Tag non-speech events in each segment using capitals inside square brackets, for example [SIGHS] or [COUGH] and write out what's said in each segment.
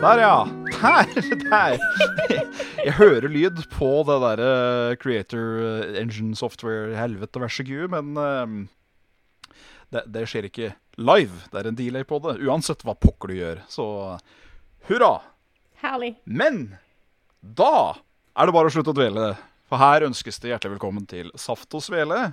Der, ja. Der, [LAUGHS] der. Jeg hører lyd på det derre Creator eh, Engine Software, helvete vær så gud, men eh, det, det skjer ikke live. Det er en delay på det, uansett hva pokker du gjør. Så hurra. Herlig. Men da er det bare å slutte å dvele. For her ønskes det hjertelig velkommen til Saft og Svele.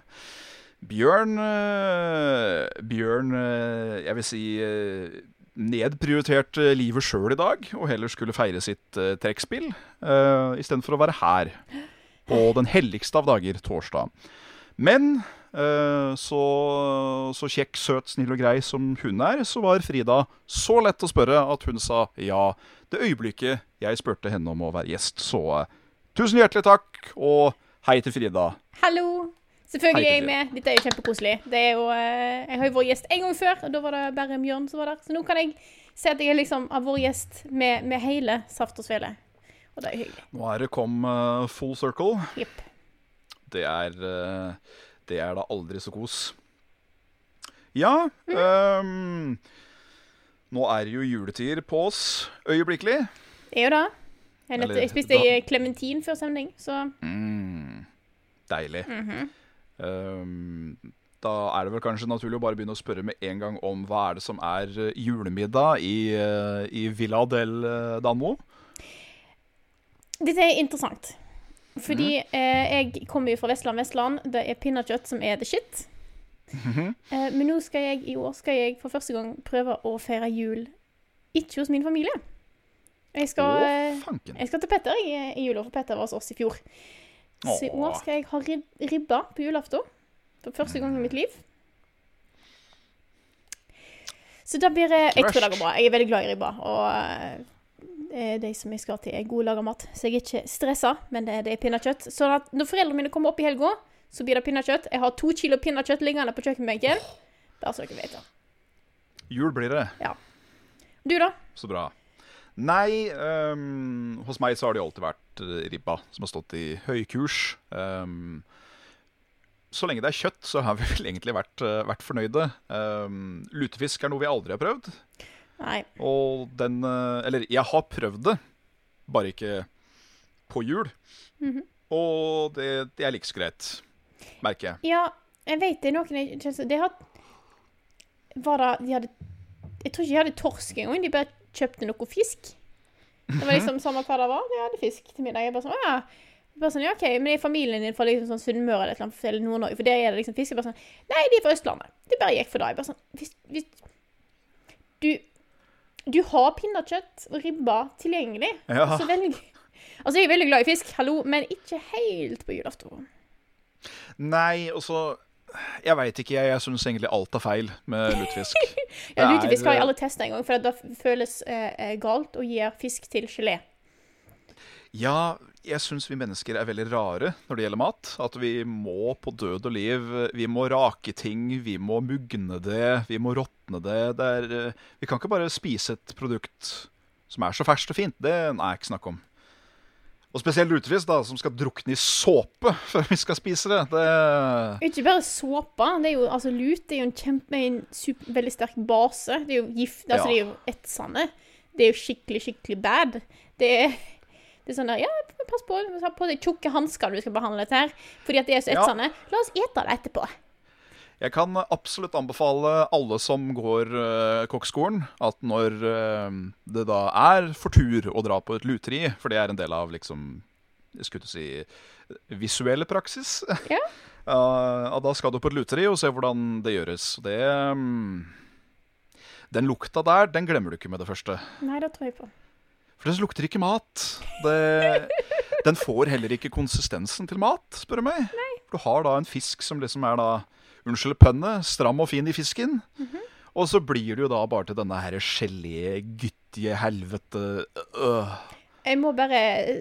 Bjørn eh, Bjørn eh, Jeg vil si eh, nedprioritert eh, livet sjøl i dag, og heller skulle feire sitt uh, trekkspill uh, istedenfor å være her på den helligste av dager, torsdag. Men uh, så, så kjekk, søt, snill og grei som hun er, så var Frida så lett å spørre at hun sa ja det øyeblikket jeg spurte henne om å være gjest. Så uh, tusen hjertelig takk, og hei til Frida. Hallo. Selvfølgelig er jeg med. Dette er jo kjempekoselig. Det er jo, eh, jeg har jo vært gjest en gang før, og da var det bare Bjørn som var der. Så nå kan jeg se at jeg liksom har vært gjest med, med hele Saft og Svele. Og det er hyggelig. Nå er det kom uh, full circle. Yep. Det er uh, Det er da aldri så kos. Ja ehm, Nå er det jo juletider på oss øyeblikkelig. Det er jo det. Jeg, jeg spiste da- klementin før sending, så Mm, deilig. Mhm. Ehm, da er det vel kanskje naturlig å bare begynne å spørre med en gang om hva er det som er eh, julemiddag i, eh, i Villa del eh, Danmo. Dette er interessant. Fordi mm. eh, jeg kommer jo fra Vestland, Vestland. Det er pinnekjøtt som er the shit. Mhm. eh, men nå skal jeg i år skal jeg for første gang prøve å feire jul ikke hos min familie. Jeg skal, Å, jeg skal til Petter i, i jula, for Petter var hos oss i fjor. Så i år skal jeg ha rib ribba på julaften. For første gang i mitt liv. Så da blir det Jeg tror det går bra. Jeg er veldig glad i ribba. Og eh, de som jeg skal til, er gode lager mat. Så jeg er ikke stressa, men det, det er pinnekjøtt. Så at når foreldrene mine kommer opp i helga, så blir det pinnekjøtt. Jeg har to kilo pinnekjøtt liggende på kjøkkenbenken. Bare så dere vet det. Jul blir det. Ja. Du, da? Så bra. Nei, um, hos meg så har det alltid vært eh, ribba som har stått i høykurs. Um, så lenge det er kjøtt, så har vi vel egentlig vært, eh, vært fornøyde. Um, lutefisk er noe vi aldri har prøvd. Nei. Og den eh, Eller jeg har prøvd det, bare ikke på jul. Mhm. Og det, det er like så greit, merker jeg. Ja, jeg vet det er noen jeg Det har Var det De hadde Jeg tror ikke de hadde torsk engang. De bare kjøpte noe fisk. Det var liksom samme hva det var. De hadde fisk til middag. Jeg bare sånn, ja. Bare sånn, ja, ok, Men er familien din fra liksom sånn Sunnmøre eller eller Nord-Norge? For der er det liksom fisk. Jeg bare sånn, Nei, de er fra Østlandet. De bare gikk for det. Jeg bare sånn, hvis, hvis Du Du har pinnekjøtt og ribba tilgjengelig. Ja. Så velg Altså, jeg er veldig glad i fisk, hallo, men ikke helt på julaften. Nei, og så Jeg veit ikke, jeg. Jeg syns egentlig alt er feil med lutefisk. [LAUGHS] Ja, lutefisk har jeg aldri testa engang, for det føles eh, eh, galt å gi fisk til gelé. Ja, jeg syns vi mennesker er veldig rare når det gjelder mat. At vi må på død og liv Vi må rake ting, vi må mugne det, vi må råtne det. det er, eh, vi kan ikke bare spise et produkt som er så ferskt og fint. Det er ikke snakk om. Og spesielt lutefisk, da, som skal drukne i såpe [LAUGHS] før vi skal spise det. det Ikke bare såpe. Det er jo, altså, lut er jo en kjempe, en super, veldig sterk base. Det er jo gift, altså Ja. det er jo etsende. Det er jo skikkelig, skikkelig bad. Det er, det er sånn der Ja, pass på, pass på de tjukke hanskene du skal behandle dette her. Fordi at det er så Ja. La oss ete det etterpå. Jeg kan absolutt anbefale alle som går uh, kokkskolen, at når uh, det da er for tur å dra på et luteri, for det er en del av liksom Jeg skulle si visuelle praksis. [LAUGHS] Ja. Uh, og da skal du på et luteri og se hvordan det gjøres. Det um, Den lukta der, den glemmer du ikke med det første. Nei, det tror jeg på. For det lukter ikke mat. Det, den får heller ikke konsistensen til mat, spør du meg. Nei. du har da en fisk som liksom er da Unnskyld pønnet, stram og fin i fisken. Og så blir det jo da bare til denne her gelé, Gitte helvete øh. Jeg må bare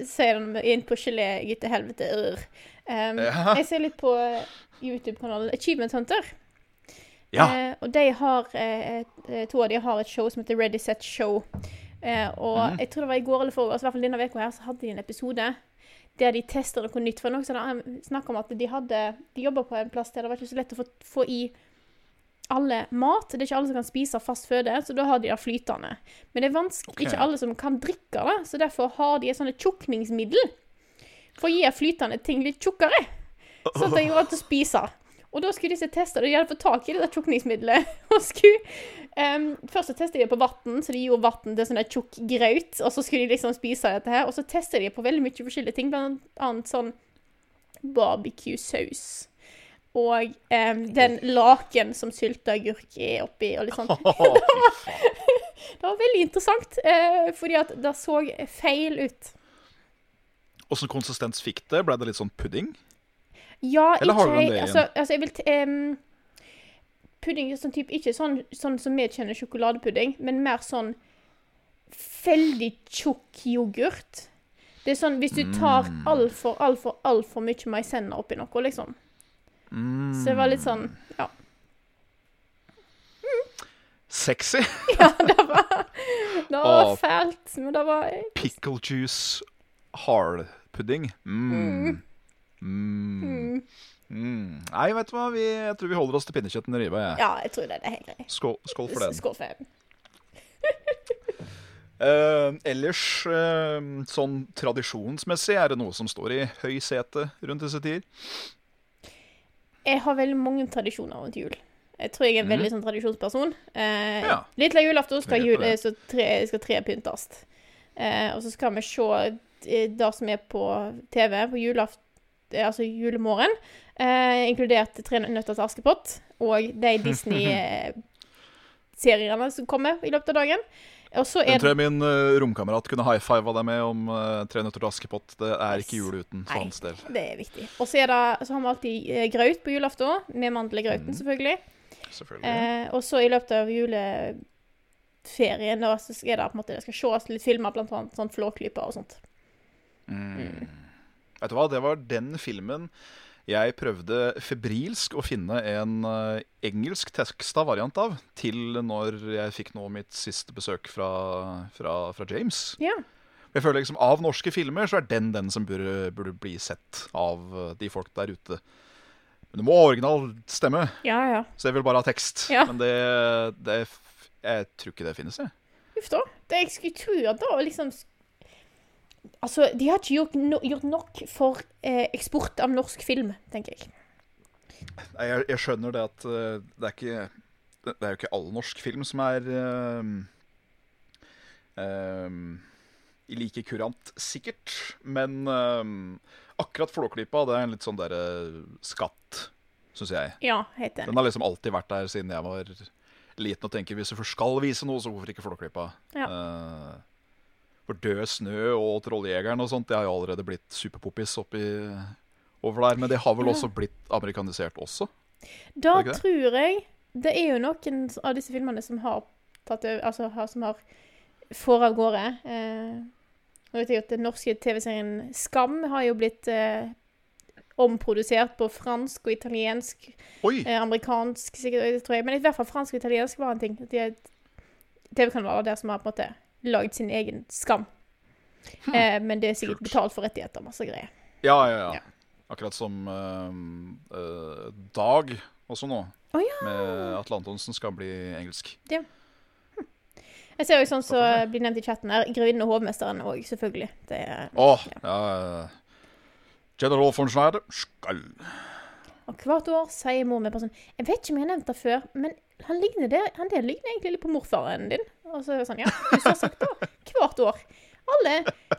si den inn på gelé, gitte helvete. ør. Um, Ja. Jeg ser litt på eh, YouTube-kanalen Achievement Hunter. Ja. Uh, og de har uh, to av de har et show som heter Ready Set Show. Uh, og mm. jeg tror det var i går eller forgårs, i hvert fall denne uka her, så hadde de en episode der de tester noe nytt. For noe sånn, de om at de hadde De jobba på en plass der det var ikke så lett å få, få i alle mat. Det er ikke alle som kan spise fast føde, så da har de det flytende. Men det er vanskelig, okay. ikke alle som kan drikke det, så derfor har de et sånt tjukningsmiddel for å gi flytende ting litt tjukkere. Sånn at det går an å spise. Og da skulle disse teste det. De hadde fått tak i det der tjukningsmiddelet. [LAUGHS] Og skulle, em, først så testet de det på vann, så de gjorde vann til sånn tjukk graut. Og så skulle de liksom spise dette her. Og så testet de på veldig mye forskjellige ting, blant annet sånn barbecue-saus. Og um, den laken som sylteagurk er oppi, og litt sånn. Fy [LAUGHS] faen. [LAUGHS] Det var veldig interessant, uh, fordi at det så feil ut. Åssen konsistens fikk det? Ble det litt sånn pudding? Ja, Eller har ikke du den det altså, altså, jeg vil em, Pudding er sånn type Ikke sånn, sånn som vi kjenner sjokoladepudding, men mer sånn veldig tjukk yoghurt. Det er sånn hvis du tar Mm. altfor, altfor, altfor mye maisenna oppi noe, liksom. Mm. Så det var litt sånn Ja. Sexy. [LAUGHS] ja det var, det var fælt, men det var Pickle juice hardpudding. Mm. Mm. Mm, Mm. Nei, vet du hva? Vi, jeg tror vi holder oss til pinnekjøtten i riva. jeg. Ja, jeg tror det. Det er helt greit. Skål, skål for den. Skål for den. uh, [LAUGHS] ellers, uh, sånn tradisjonsmessig, er det noe som står i høy sete rundt disse tider? Jeg har veldig mange tradisjoner rundt jul. Jeg tror jeg er en veldig sånn tradisjonsperson. Eh. Ja. Litt av julaften skal, jul, tre, skal tre pyntes. Eh, og så skal vi se eh, det som er på TV på julaft, eh, altså julemorgen. Eh, inkludert Tre nøtter til Askepott og de [LAUGHS] Disney-seriene som kommer i løpet av dagen. Og så Den er tror jeg min uh, romkamerat kunne high fiva deg med om uh, Tre nøtter til Askepott. Det er ikke jul uten for hans del. det er viktig. Og så, har vi alltid eh, graut på julaften, med mandel mm. Selvfølgelig. Selvfølgelig. Eh, og så i løpet av juleferien da, så er det på en måte, det skal ses litt filmer, blant annet sånn Flåklypa og sånt. Mm. Vet du hva, det var den filmen jeg prøvde febrilsk å finne en eh, engelsk teksta variant av til når jeg fikk nå mitt siste besøk fra, fra, fra James. Ja. Jeg føler liksom Av norske filmer så er den den som burde, burde bli sett av eh, de folk der ute. Men det må ha original stemme, Ja, ja. så jeg vil bare ha tekst. Ja. Men det, det Jeg tror ikke det finnes, jeg. Uff da. Det jeg skulle tro at da liksom Altså, de har ikke gjort, no, gjort nok for eh, eksport av norsk film, tenker jeg. Nei, jeg, jeg skjønner det at uh, det er ikke Det er jo ikke all norsk film som er uh, uh, i like kurant, sikkert. Men akkurat Flåklypa, det er en litt sånn derre skatt, syns jeg. Ja, helt enig. Den har liksom alltid vært der siden jeg var liten og tenker hvis du først skal vise noe, så hvorfor ikke Flåklypa? Ja. Eh, for Død snø og Trolljegeren og sånt, det har jo allerede blitt superpoppis oppi over der. Men det har vel også blitt amerikanisert også? Da det det tror jeg Det er jo noen av disse filmene som har tatt over Altså som har får av gårde. Eh, nå vet jeg at Den norske TV-serien Skam har jo blitt eh, omprodusert på fransk og italiensk. Eh, amerikansk, sikkert, tror jeg. Men i hvert fall fransk og italiensk var en ting. De er TV-kanaler der som har på en måte lagd sin egen Skam. Eh, men det er sikkert Kult. betalt for rettigheter, og masse greier. Ja, ja, ja. Ja. Akkurat som uh, uh, Dag også nå. Oh, ja. Med Atle Antonsen skal bli engelsk. Ja. Jeg ser jo sånn som blir nevnt i chatten her, Grevinnen og hovmesteren òg, selvfølgelig. Det er, oh, ja. Ja. General von Schneider skal og hvert år sier mor med sånn Jeg vet ikke om jeg har nevnt det før, men han ligner det, han der ligner egentlig litt på morfaren din. Og så er det sånn, ja, du har sagt det hvert år. Alle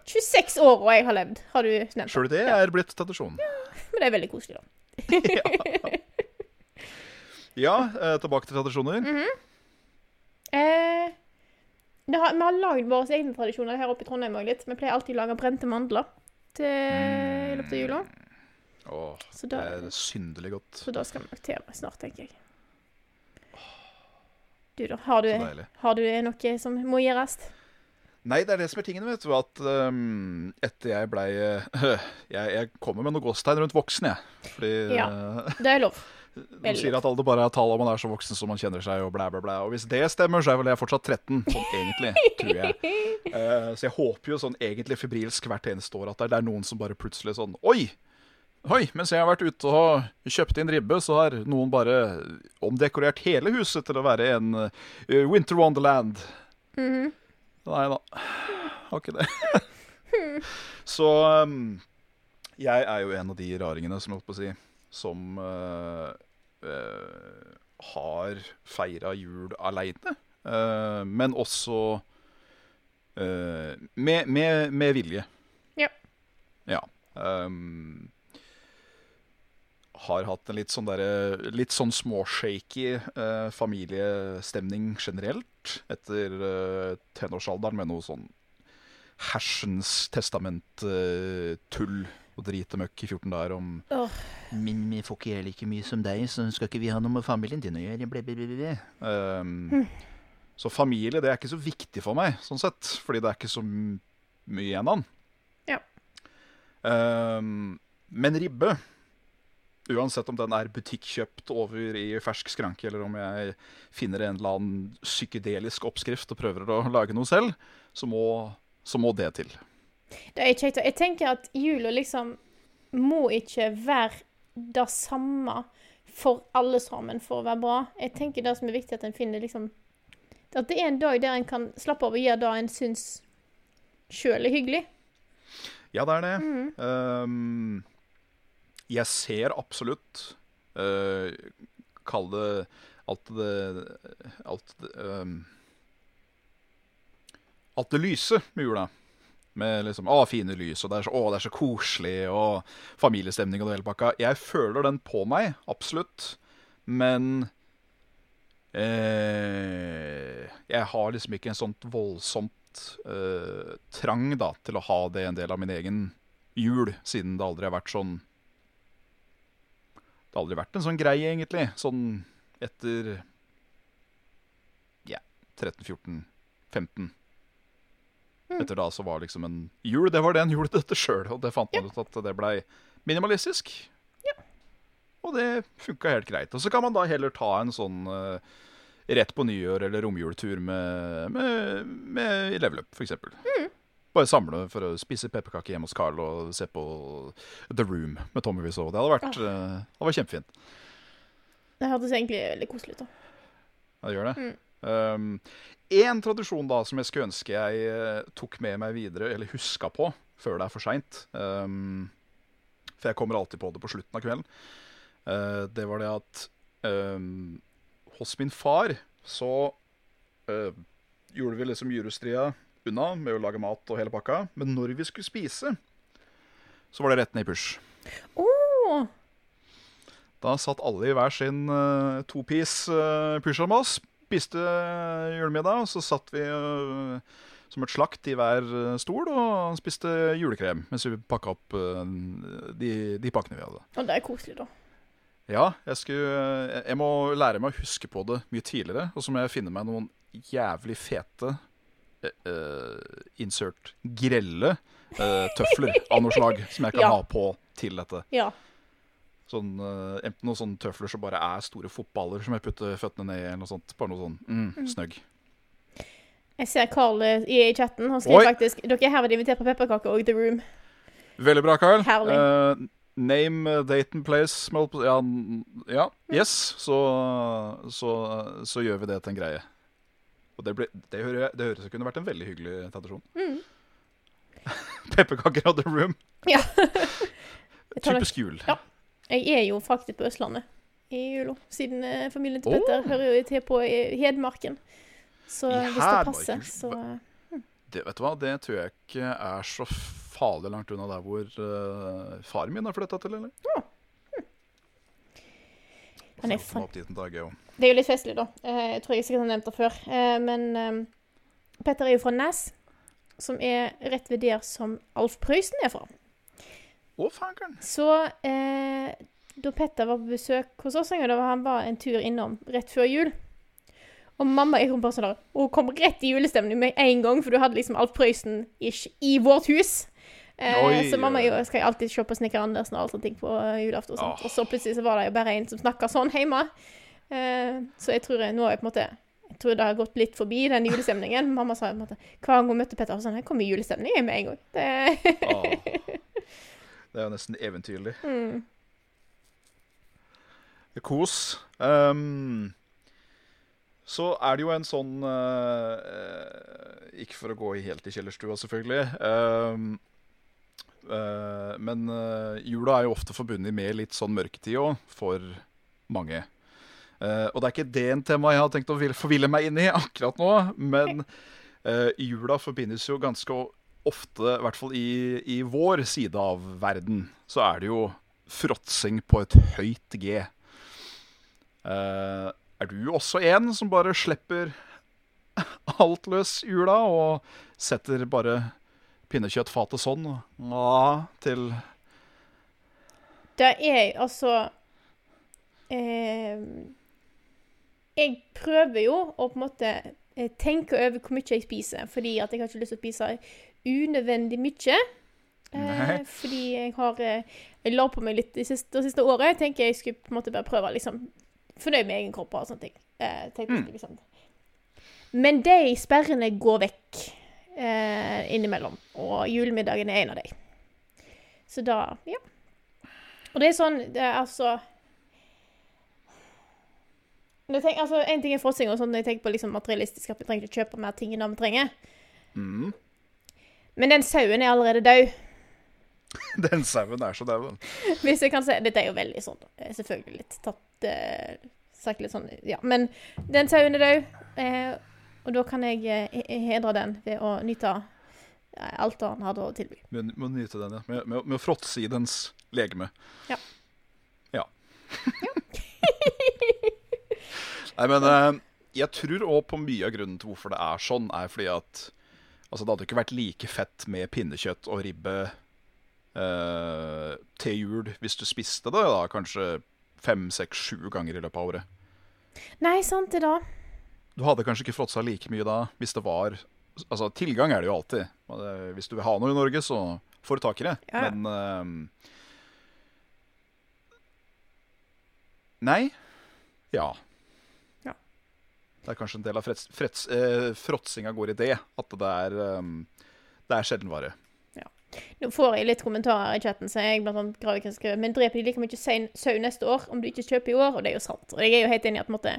26 åra jeg har levd, har du nevnt. Sjøl det er blitt tradisjon. Men det er veldig koselig, da. [LAUGHS] Ja, ja tilbake til tradisjoner. Eh, har, vi har lagd våre egne tradisjoner her oppe i Trondheim òg litt. Vi pleier alltid å lage brente mandler til, i løpet av jula. Åh, Så det er synderlig godt. så da skal vi nok til meg snart, tenker jeg. Du da, har du, har du noe som må gjøres? Nei, det er det som er tingen, vet du. At um, etter jeg blei [LAUGHS] jeg, jeg kommer med noen gåstegn rundt voksen, jeg. Fordi Ja. eh, Det er lov. [LAUGHS] de sier at alder bare er tall, om man er så voksen som man kjenner seg, og blæ, blæ, blæ. Og hvis det stemmer, så er vel jeg fortsatt 13, sånn egentlig, tror jeg. Uh, [LAUGHS] så jeg håper jo sånn egentlig febrilsk hvert eneste år at det er noen som bare plutselig sånn Oi! Oi, mens jeg har vært ute og kjøpt inn ribbe, så har noen bare omdekorert hele huset til å være en eh, Winter Wonderland. Mhm. Nei da, har ikke det. [LAUGHS] så um, jeg er jo en av de raringene, som jeg holdt på å si, som uh, uh, har feira jul aleine. Uh, men også med, med, med vilje. Ja. Ja. um, har hatt en litt sånn der, Litt sånn småshaky eh, familiestemning generelt etter eh, tenårsalderen med noe sånn hersens testament-tull og dritemøkk i 14 dager om oh. Men vi får ikke like mye som deg, så skal ikke vi ha noe med familien din å gjøre. Ble, ble, ble. Um, Så familie det er ikke så viktig for meg, sånn sett. Fordi det er ikke så mye igjen av den. Ja. Um, men ribbe, uansett om den er butikkjøpt over i fersk skranke, eller om jeg finner en eller annen psykedelisk oppskrift og prøver å lage noe selv, så må, så må det til. Det er kjekt. Jeg tenker at jula liksom må ikke være det samme for alle sammen for å være bra. Jeg tenker det som er viktig, at en finner liksom At det er en dag der en kan slappe av og gjøre det en syns sjøl er hyggelig. Ja, det er det. Mm. Ehm, jeg ser absolutt uh, Kall det alt det Alt det um, Alt det lyse med jula. Med liksom Å, fine lys, og det er så, å, det er så koselig, og familiestemning og det hele pakka. Jeg føler den på meg, absolutt. Men eh, Jeg har liksom ikke en sånt voldsomt eh, trang da, til å ha det en del av min egen jul, siden det aldri har vært sånn Det har aldri vært en sånn greie, egentlig. Sånn etter ja, 13, 14, 15. Etter da så var liksom en jul Det var det en gjorde dette sjøl, og det fant man ut at det blei minimalistisk. Og det funka helt greit. Og så kan man da heller ta en sånn uh, rett på nyår eller romjultur med, med, med level up, f.eks. Mm. Bare samle for å spise pepperkaker hjemme hos Carl og se på The Room med Tommy Wiseau. Det hadde vært, eh, det vært kjempefint. Det hørtes egentlig veldig koselig ut. da. Ja, det gjør det. Mm. Um, en tradisjon da som jeg skulle ønske jeg eh, tok med meg videre, eller huska på, før det er for seint um, For jeg kommer alltid på det på slutten av kvelden. Uh, det var det at um, hos min far så uh, gjorde vi liksom julestria unna med å lage mat og hele pakka. Men når vi skulle spise, så var det rett ned i push. Oh. Da satt alle i hver sin uh, to-piece uh, pyjamas, spiste uh, julemiddag, og så satt vi uh, som et slakt i hver stol og spiste julekrem mens vi pakka opp de, de pakkene vi hadde. og det er koselig, da. Ja, jeg, skulle, jeg må lære meg å huske på det mye tidligere, og så må jeg finne meg noen jævlig fete eh, insert grelle uh, tøfler av noe slag som jeg kan Ja. ha på til dette. Ja. Sånn, uh, enten noen sånne tøfler som bare er store fotballer som jeg putter føttene ned i, eller noe sånt. Bare noe sånn mm, snøgg. Jeg ser Carl i, chatten. Han skriver Oi. faktisk Dere er herved invitert på pepperkaker og The Room. Veldig bra, Carl. Herlig. Name, date and place Ja, ja yes. Så, så, så gjør vi det til en greie. Og det, ble, det, hører, det høres ut som kunne vært en veldig hyggelig tradisjon. Mm. [LAUGHS] Pepperkaker of the room. [LAUGHS] Ja. [LAUGHS] Typisk jul. Ja. Jeg er jo faktisk på Østlandet i jula, siden eh, familien til Petter Petter hører jo til på eh, Hedmarken. Så I hvis det passer, så mm. Det, vet du hva, det tror jeg ikke er så farlig langt unna der hvor uh, faren min har flytta til, eller? Han er fan- Det er jo litt festlig, da. Eh, Jeg tror jeg sikkert har nevnt det før. Eh, Men eh, Petter er jo fra Nes, som er rett ved der som Alf Prøysen er fra. Å, fankeren. Så eh, da Petter var på besøk hos oss en gang, da var han bare en tur innom rett før jul. Og mamma jeg kom bare sånn der, hun kom rett i julestemning med en gang, for du hadde liksom Alf Prøysen-ish i vårt hus. Eh, Oi, så mamma jo, skal alltid se på Snekker Andersen og alt sånt ting på julaften. Og, sånt. Oh. og så plutselig så var det jo bare en som snakka sånn hjemme. Eh, så jeg tror jeg, nå er jeg på en måte Jeg tror det har gått litt forbi den julestemningen. Mamma sa på en måte, hver gang hun møtte Petter, sånn, jeg kom i julestemning jeg, med en gang. Det, Åh. [LAUGHS] Det er jo nesten eventyrlig. mm. Kos. Um, så er det jo en sånn eh, Ikke for å gå helt i kjellerstua, selvfølgelig. Um, uh, men uh, jula er jo ofte forbundet med litt sånn mørketid òg, for mange. Eh, og det er ikke det en tema jeg har tenkt å vil- forville meg inn i akkurat nå, men uh, jula forbindes jo ganske ofte, i hvert fall i, i vår side av verden, så er det jo fråtsing på et høyt G. Uh, er du også en som bare slipper alt løs jula og setter bare pinnekjøttfatet sånn ja, til Det er altså eh, Jeg prøver jo å på en måte eh, tenke over hvor mye jeg spiser, fordi at jeg har ikke lyst til å spise unødvendig mye. Eh, fordi jeg har eh, Jeg la på meg litt det siste, det siste året. Jeg tenker jeg skulle på en måte bare prøve liksom fornøye med egen kropp og sånne ting. Eh, tenkte skulle liksom. Men de sperrene går vekk eh, innimellom, og julemiddagen er en av dem. Så da, ja. Og det er sånn, det er altså tenker, altså, En ting er fråtsing, og sånn, når jeg tenker på liksom materialistisk, at vi trenger ikke kjøpe mer ting enn vi trenger. mm, Men den sauen er allerede død. [LAUGHS] Den sauen er så dauen. [LAUGHS] Hvis jeg kan si Dette er jo veldig sånn, eh, selvfølgelig litt tatt eh, Sagt litt sånn, ja. Men den sauen er død, eh, og da kan jeg eh, hedre den ved å nyte alt han hadde å tilby. Med, med å nyte den, ja. Med, med, med å fråtse i dens legeme. Ja. Ja. [LAUGHS] Nei, men eh, jeg tror òg på mye av grunnen til hvorfor det er sånn, er fordi at Altså, det hadde ikke vært like fett med pinnekjøtt og ribbe eh, til jul hvis du spiste det da kanskje fem, seks, sju ganger i løpet av året. Nei, sant det, da. Du hadde kanskje ikke fråtsa like mye da hvis det var Altså, tilgang er det jo alltid. Hvis du vil ha noe i Norge, så får du tak i det. Ja. Men ehm, Nei. Ja. Det er kanskje en del av frets, frets, eh, fråtsinga går i det. At det er, um, det er sjeldenvare. Nå får jeg litt kommentarer i chatten, så jeg blant annet Gravik skriver Men dreper de like mye sau neste år om du ikke kjøper i år? Og det er jo sant. Og jeg er jo helt enig i at måte,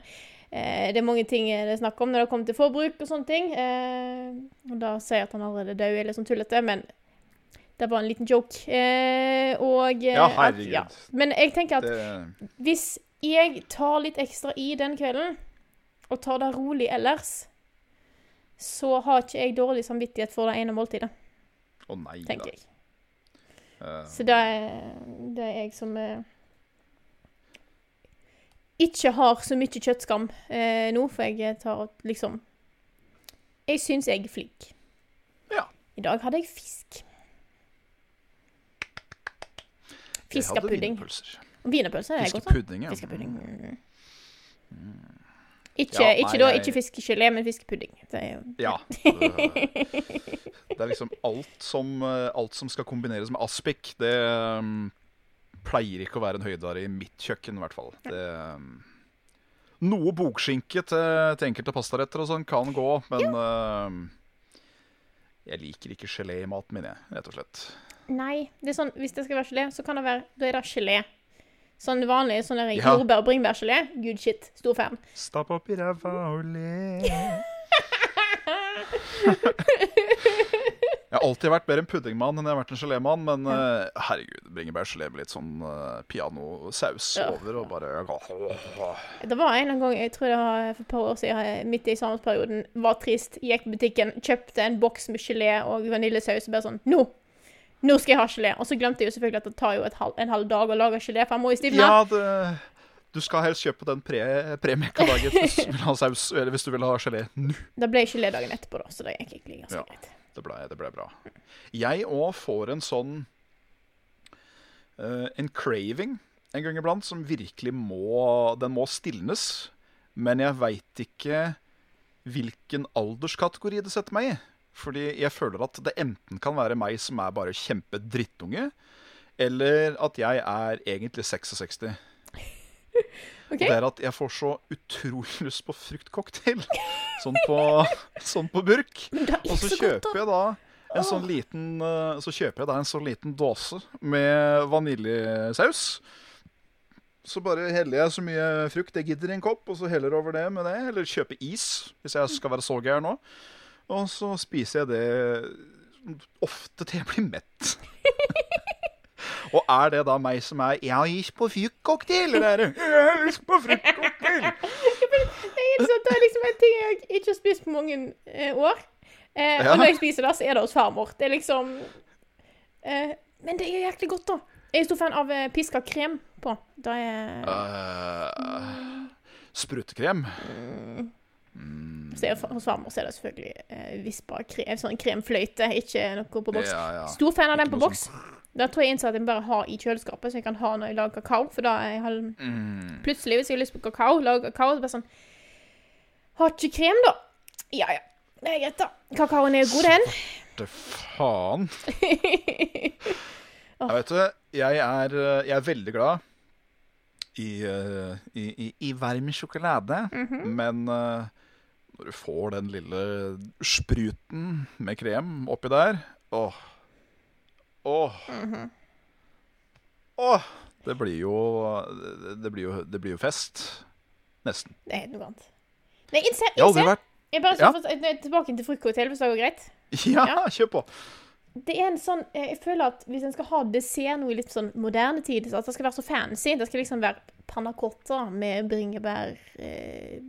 eh, det er mange ting det er snakk om når det kommer til forbruk og sånne ting. Eh, og da sier jeg at han allerede er død, er litt sånn tullete, men det var en liten joke. Eh, og Ja, Ja, at- herregud. ja. Men jeg tenker at Det, hvis jeg tar litt ekstra i den kvelden, og tar det rolig ellers, så har ikke jeg dårlig samvittighet for det ene måltidet, å nei da. jeg. Uh. Så det er, det er jeg som eh, ikke har så mye kjøttskam eh, nå, for jeg tar liksom Jeg syns jeg er flink. Ja. I dag hadde jeg fisk. Fiskepudding. wienerpølser. Wienerpølse er godt. Fiskepudding, ja. Fiskepudding. Mm. Ikke, Ja, ikke nei, jeg- ikke fiskegelé, men fiskepudding. Det er jo Ja. [LAUGHS] Det er liksom alt som, eh, alt som skal kombineres med aspik, det um, pleier ikke å være en høydare i mitt kjøkken, i hvert fall. Det, um, noe bokskinke til, til enkelte pastaretter og sånn kan gå, men uh, jeg liker ikke gelé i maten min, jeg, rett og slett. Nei, det sånn, hvis det skal være gelé, så kan det være Da er det gelé. Sånn vanlig sånn der Ja. jordbær- og bringebærgelé. Good shit. Stor fan. Stapp opp i ræva og le. [LAUGHS] Jeg har alltid vært mer en puddingmann enn jeg har vært en gelémann, men uh, herregud, bringebærgelé med litt sånn uh, pianosaus Ja. over og bare Det var en gang, jeg tror det var for et par år siden, midt i eksamensperioden, var trist, gikk på butikken, kjøpte en boks med gelé og vaniljesaus og bare sånn Nå! Nå skal jeg ha gelé! Og så glemte jeg jo selvfølgelig at det tar jo halv, en halv dag å lage gelé, for jeg må jo stivne. Ja, det, du skal helst kjøpe den pre- premiekka dagen hvis du vil ha saus, eller hvis du vil ha gelé nå. Da ble gelé dagen etterpå, da, så det gikk egentlig ganske Ja. greit. Det ble, det ble bra. Jeg òg får en sånn uh, En craving en gang iblant som virkelig må Den må stilnes. Men jeg veit ikke hvilken alderskategori det setter meg i. Fordi jeg føler at det enten kan være meg som er bare kjempedrittunge, eller at jeg er egentlig 66. [LAUGHS] OK? Det er at jeg får så utrolig [LAUGHS] lyst på fruktcocktail. Sånn på, [LAUGHS] sånn på burk. Og så kjøper jeg da en sånn liten eh, Så kjøper jeg da en sånn liten dåse med vaniljesaus. Så bare heller jeg så mye frukt jeg gidder i en kopp, og så heller over det med det. Eller kjøper is, hvis jeg skal være så gæren nå. Og så spiser jeg det ofte til jeg blir mett. [LAUGHS] og er det da meg som er 'Jeg har is på fruktcocktail', eller er det 'Jeg har is på fruktcocktail'? [LAUGHS] Det er liksom en ting jeg ikke har spist på mange eh, år. Eh, Ja. Og når jeg spiser det, så er det hos farmor. Det er liksom eh, Men det er jæklig godt, da. Jeg er stor fan av eh, piska krem på. Det er uh, sprutekrem. Så er Hos farmor så er det selvfølgelig eh, vispa krem, sånn kremfløyte, ikke noe på boks. Ja, ja. Stor fan av den på boks. Da tror jeg innså at jeg bare har i kjøleskapet, så jeg kan ha når jeg lager kakao. For da jeg har Mm. plutselig, hvis jeg har lyst på kakao, lager kakao, så bare sånn Har ikke krem, da? Ja ja. Det er greit, da. Kakaoen er jo god, den. Svarte faen. [LAUGHS] Jeg vet du, jeg er, eh, jeg er veldig glad i, eh, i, i, i varm sjokolade. Men eh, når du får den lille spruten med krem oppi der Åh. Åh. Åh. Det blir jo Det blir jo, det blir jo fest. Nesten. Det er helt noe annet. Nei, innse, Jeg har vært Jeg bare Ja. skal eh, tilbake til frukthotell, hvis det går greit. Ja, Ja. kjør på. Det er en sånn, eh, Jeg føler at hvis en skal ha dessert nå i litt sånn moderne tid, så at det skal være så fancy Det skal liksom være panna cotta med bringebær eh,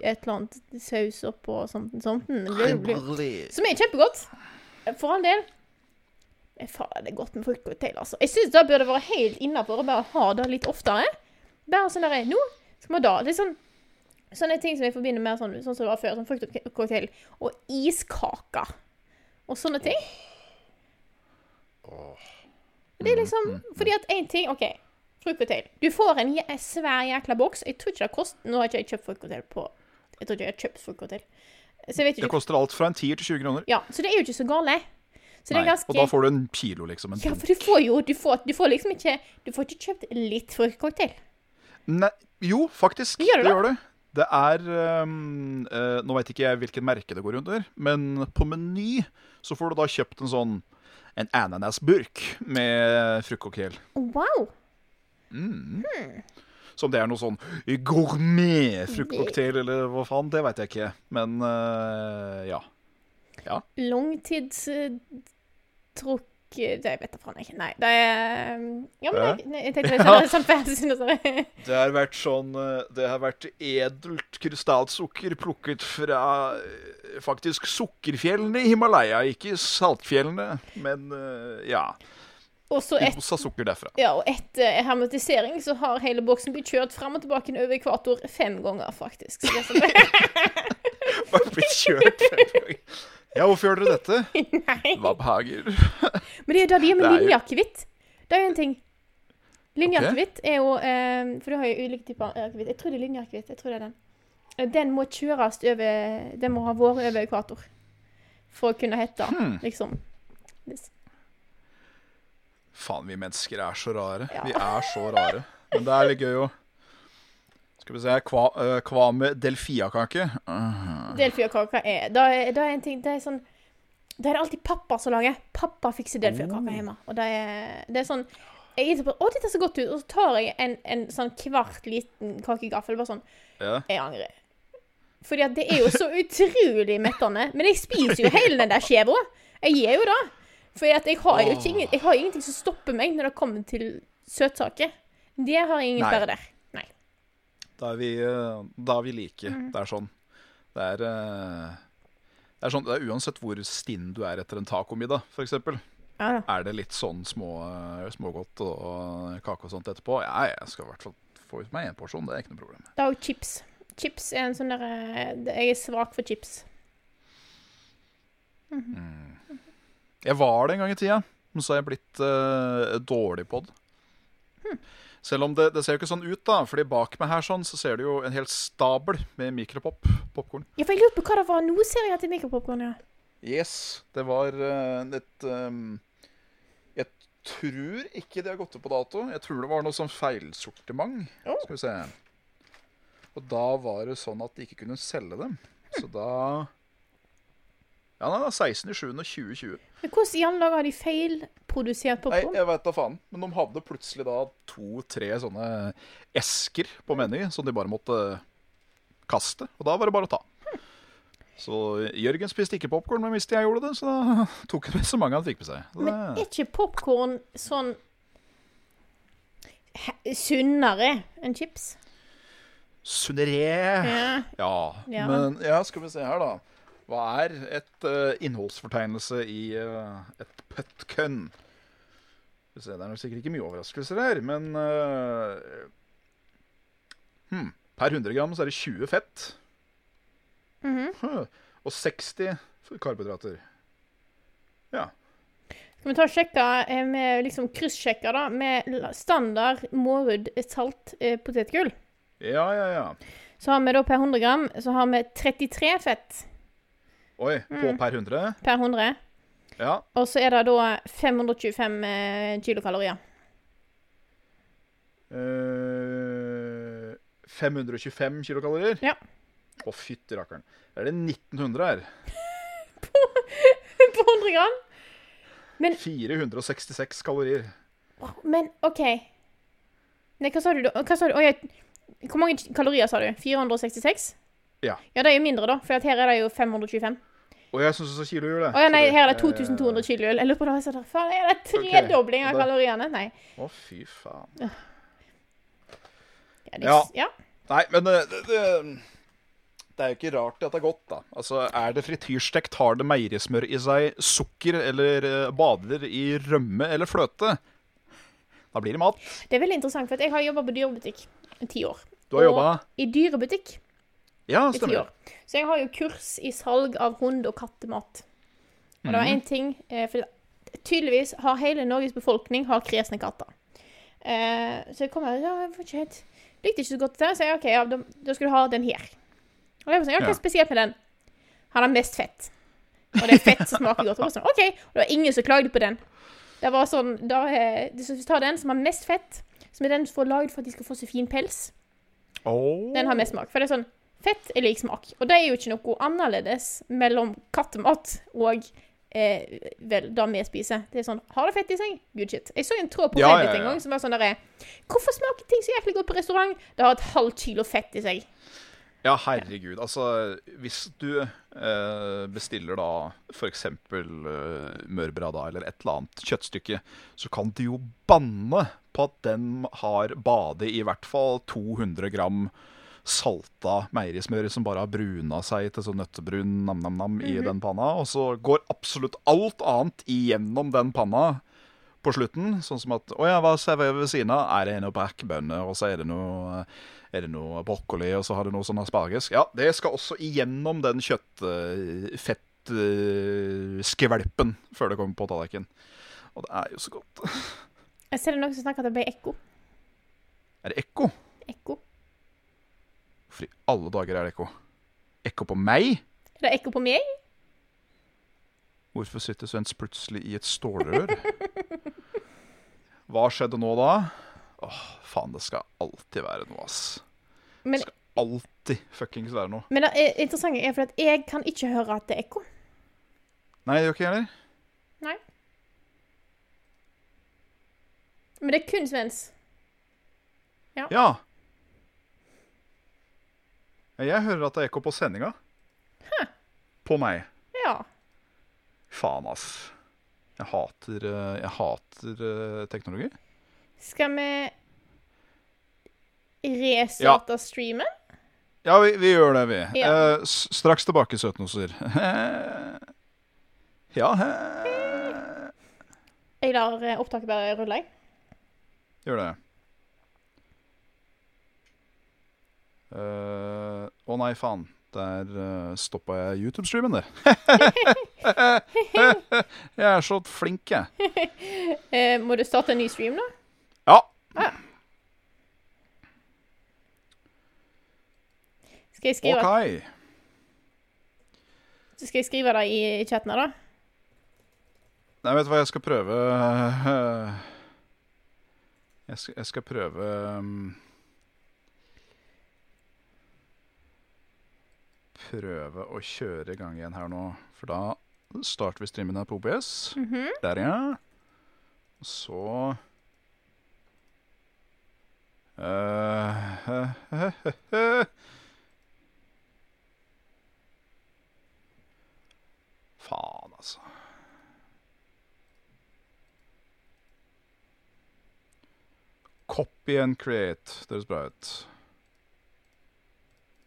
Et eller annet saus oppå og sånt. sånt. Blir- blir- Som er kjempegodt. For all del. Men faen, det er godt med fruktcocktail, altså. Jeg syns det burde være helt innafor å bare ha det litt oftere. Bare sånn der Nå skal vi. Det er sånn Sånne ting som jeg forbinder med sånn, sånn som det var før. Sånn fruktcocktail og iskaker. Og sånne ting. Det er liksom Fordi at én ting OK, fruktcocktail. Du får en svær jækla boks. Jeg tror ikke det koster Nå har ikke jeg kjøpt fruktcocktail på Jeg tror ikke jeg har kjøpt vet Det koster alt fra en tier til 20 kroner. Ja, så det er jo ikke så gale. Så det Nei, ganske Og da får du en kilo, liksom. En Ja, for du får jo Du får, du får liksom ikke Du får ikke kjøpt litt fruktcocktail. Nei, jo, faktisk. Gjør det det? gjør du. Det er um, uh, Nå vet ikke jeg hvilket merke det går under, men på Meny så får du da kjøpt en sånn en ananasburk med fruktcocktail. Wow! Så om det er noe sånn gourmet-fruktcocktail eller hva faen, det veit jeg ikke. Men uh, ja. Langtidstrukk Det vet jeg faen ikke. Nei, det er Ja, men jeg, jeg tenkte [LAUGHS] det var sånn fancy. Det har vært sånn eh, Det har vært edelt krystallsukker plukket fra eh, faktisk sukkerfjellene i Himalaya. Ikke saltfjellene, men ja. Og så et Rosa sukker derfra. ja, og etter hermetisering så har hele boksen blitt kjørt fram og tilbake over ekvator fem ganger, faktisk. Så det er sånn, [LAUGHS] Bare blitt kjørt fem ganger. Ja, hvorfor gjør dere dette? [LAUGHS] Nei. Hva behager? Men det er jo det de gjør med linjeakevitt. Det er jo en ting. Linjeakevitt er jo eh, For du har jo ulike typer akevitt. Jeg tror det er linjeakevitt. Jeg tror det er den. Eh, Den må kjøres over Den må ha vært over ekvator for å kunne hete Hmm. liksom. Faen, vi mennesker er så rare. Ja. Vi er så rare. Men det er litt gøy å Skal vi se Hva, eh, hva med delfiakake? Uh, Delfiakake er Da er, da er en ting Det er sånn Det er alltid pappa som lager. Pappa fikser delfiakake Oh. hjemme. Og det er, det er sånn Jeg er inntil på Å, dette ser godt ut. Og så tar jeg en, en sånn kvart liten kakegaffel. Bare sånn ja. Jeg angrer. Fordi at det er jo så utrolig mettende. Men jeg spiser jo hele den der skiva. Jeg gjør jo det. For jeg har jo ikke, jeg har ingenting som stopper meg når det kommer til søtsaker. Det har jeg ingen sperre der. Nei. Da er vi, eh, da er vi like. Mm. Det er sånn. Det er, eh, det er sånn det er Uansett hvor stinn du er etter en tacomiddag, f.eks. Ja. Er det litt sånn små, eh, smågodt og kake og sånt etterpå? Ja, jeg skal i hvert fall få ut meg én porsjon. Det er ikke noe problem. Det er jo chips. Chips er en sånn derre Jeg er svak for chips. Jeg var det en gang i tida, men så har jeg blitt uh, dårlig på det. Selv om det, det ser jo ikke sånn ut, da. Fordi bak meg her sånn, så ser du jo en hel stabel med mikropop. Popkorn. Ja, for jeg lurte på hva det var. Nå ser jeg til det mikropopkorn, ja. Yes. Det var uh, et um, Jeg tror ikke det har gått ut på dato. Jeg tror det var noe sånn feilsortiment. Oh. Skal vi se. Og da var det sånn at de ikke kunne selge dem. Så da Ja, det er 16.07.2020. Men hvordan i alle dager har de feilprodusert Nei, jeg vet da faen. Men de hadde plutselig da to-tre sånne esker på Meny som de bare måtte kaste. Og da var det bare å ta. Så Jørgen spiste ikke popkorn, men visste jeg gjorde det, så da [LAUGHS] tok det så mange han fikk med seg. Det... Men er ikke popkorn sånn sunnere enn chips? Sunnere Ja. ja. Ja. Men ja, skal vi se her, da. Hva er et uh, innholdsfortegnelse i uh, et puttcun? Det er nok sikkert ikke mye overraskelser her, men uh, hmm, Per 100 gram så er det 20 fett. Mhm. Huh. Og 60 karbohydrater. Ja. Skal vi ta og sjekke med liksom kryssjekke da, med standard Mårud salt potetgull? Ja, ja, ja. Så har vi da per 100 gram så har vi 33 fett Oi, på Mm. per 100? per 100. Ja. Og så er det da 525 eh, kilokalorier. Uh, 525 kilokalorier? Ja. Å, fytti rakkeren. Er det 1900 her? [LAUGHS] på 100 gram? 466 kalorier. Men OK. Nei, hva sa du da? Hva sa du? Jeg, hvor mange kalorier sa du? 466? Ja. Ja, det er jo mindre, da. For her er det jo 525. Og jeg syns så kilo gjør det. Å ja, nei, her er det 2200 kilohjul. Jeg lurer på det, så der, faen, er det tredobling av kaloriene? Nei. Å, fy faen. Ja, Ja. ja. Nei, men det, det, det, det er jo ikke rart at det er godt, da. Altså, Er det frityrstekt, har det meierismør i seg, sukker eller eh, bader i rømme eller fløte, da blir det mat. Det er veldig interessant, for jeg har jobba på dyrebutikk i ti år. Du har jobba I dyrebutikk Ja, stemmer. Så jeg har jo kurs i salg av hund- og kattemat. Og det var Mhm. én ting eh, For tydeligvis har hele Norges befolkning har kresne katter. Eh, så jeg kom her ja, jeg får ikke helt Likte ikke så godt det. Så jeg OK, ja, da, da skal du ha den her. Og jeg var sånn, ja, hva er spesielt med den? Han har mest fett. Og det er fett som smaker godt. Og sånn, okay. Og det var ingen som klagde på den. Det var sånn, da, så de som tar den som har mest fett, som er den som får lagd for at de skal få så fin pels. oh. Den har mest smak. For det er sånn Fett er lik smak. Og det er jo ikke noe annerledes mellom kattemat og eh, vel, det vi spiser. Det er sånn Har det fett i seg? Good shit. Jeg så en tråd på Ja, Reddit ja, en gang som var sånn derre Hvorfor smaker ting så jæklig godt på restaurant? Det har et halvt kilo fett i seg. Ja, herregud. Altså, hvis du eh, bestiller da f.eks. Eh, mørbrada eller et eller annet kjøttstykke, så kan du jo banne på at den har bade i hvert fall 200 gram salta meierismøret som bare har bruna seg til sånn nøttebrun nam-nam-nam i den panna. Og så går absolutt alt annet igjennom den panna på slutten. Sånn som at Å ja, hva serverer vi ved siden av? Er det noe brakkbønner, og så er det noe er det noe brokkoli, og så har det noe sånn asparges? Ja, det skal også igjennom den kjøttfettskvelpen før det kommer på tallerkenen. Og det er jo så godt. Jeg ser det noen som snakker at det ble ekko. Er det ekko? Ekko. Hvorfor i alle dager er det ekko? Ekko på meg? Er det ekko på meg? Hvorfor sitter Svens plutselig i et stålrør? Hva skjedde nå da? Åh, faen, det skal alltid være noe, ass. Men, Alltid fuckings være noe. men det er- interessante er for at jeg kan ikke høre at det er ekko. Nei, det gjør ikke jeg heller. Nei. Men det er kun Svens. Ja. Ja, Jeg hører at det er ekko på sendinga. På meg. Ja. Faen, ass. Jeg hater, eh, jeg hater eh, teknologi. Skal vi restarte streamen? Ja, vi, vi gjør det, vi. Ja. Eh, straks tilbake, søtnoser. [LAUGHS] ja he. Jeg lar eh, opptaket bare rulle, jeg. Gjør det. Eh, å nei, faen. Der eh, uh, stoppa jeg YouTube-streamen, der. [LAUGHS] jeg er så flink, jeg. Uh, [LAUGHS] må du starte en ny stream, da? Ja. Ah. Skal jeg skrive OK. Så skal jeg skrive det i, i chatten her, da? Nei, vet du hva, jeg skal prøve eh, [LAUGHS] Jeg skal, jeg skal prøve um Prøve å kjøre i gang igjen her nå. For da starter vi streamen her på OBS. Mhm. Der, ja. Så uh, [LAUGHS] Faen, altså. Copy and create. Det høres bra ut.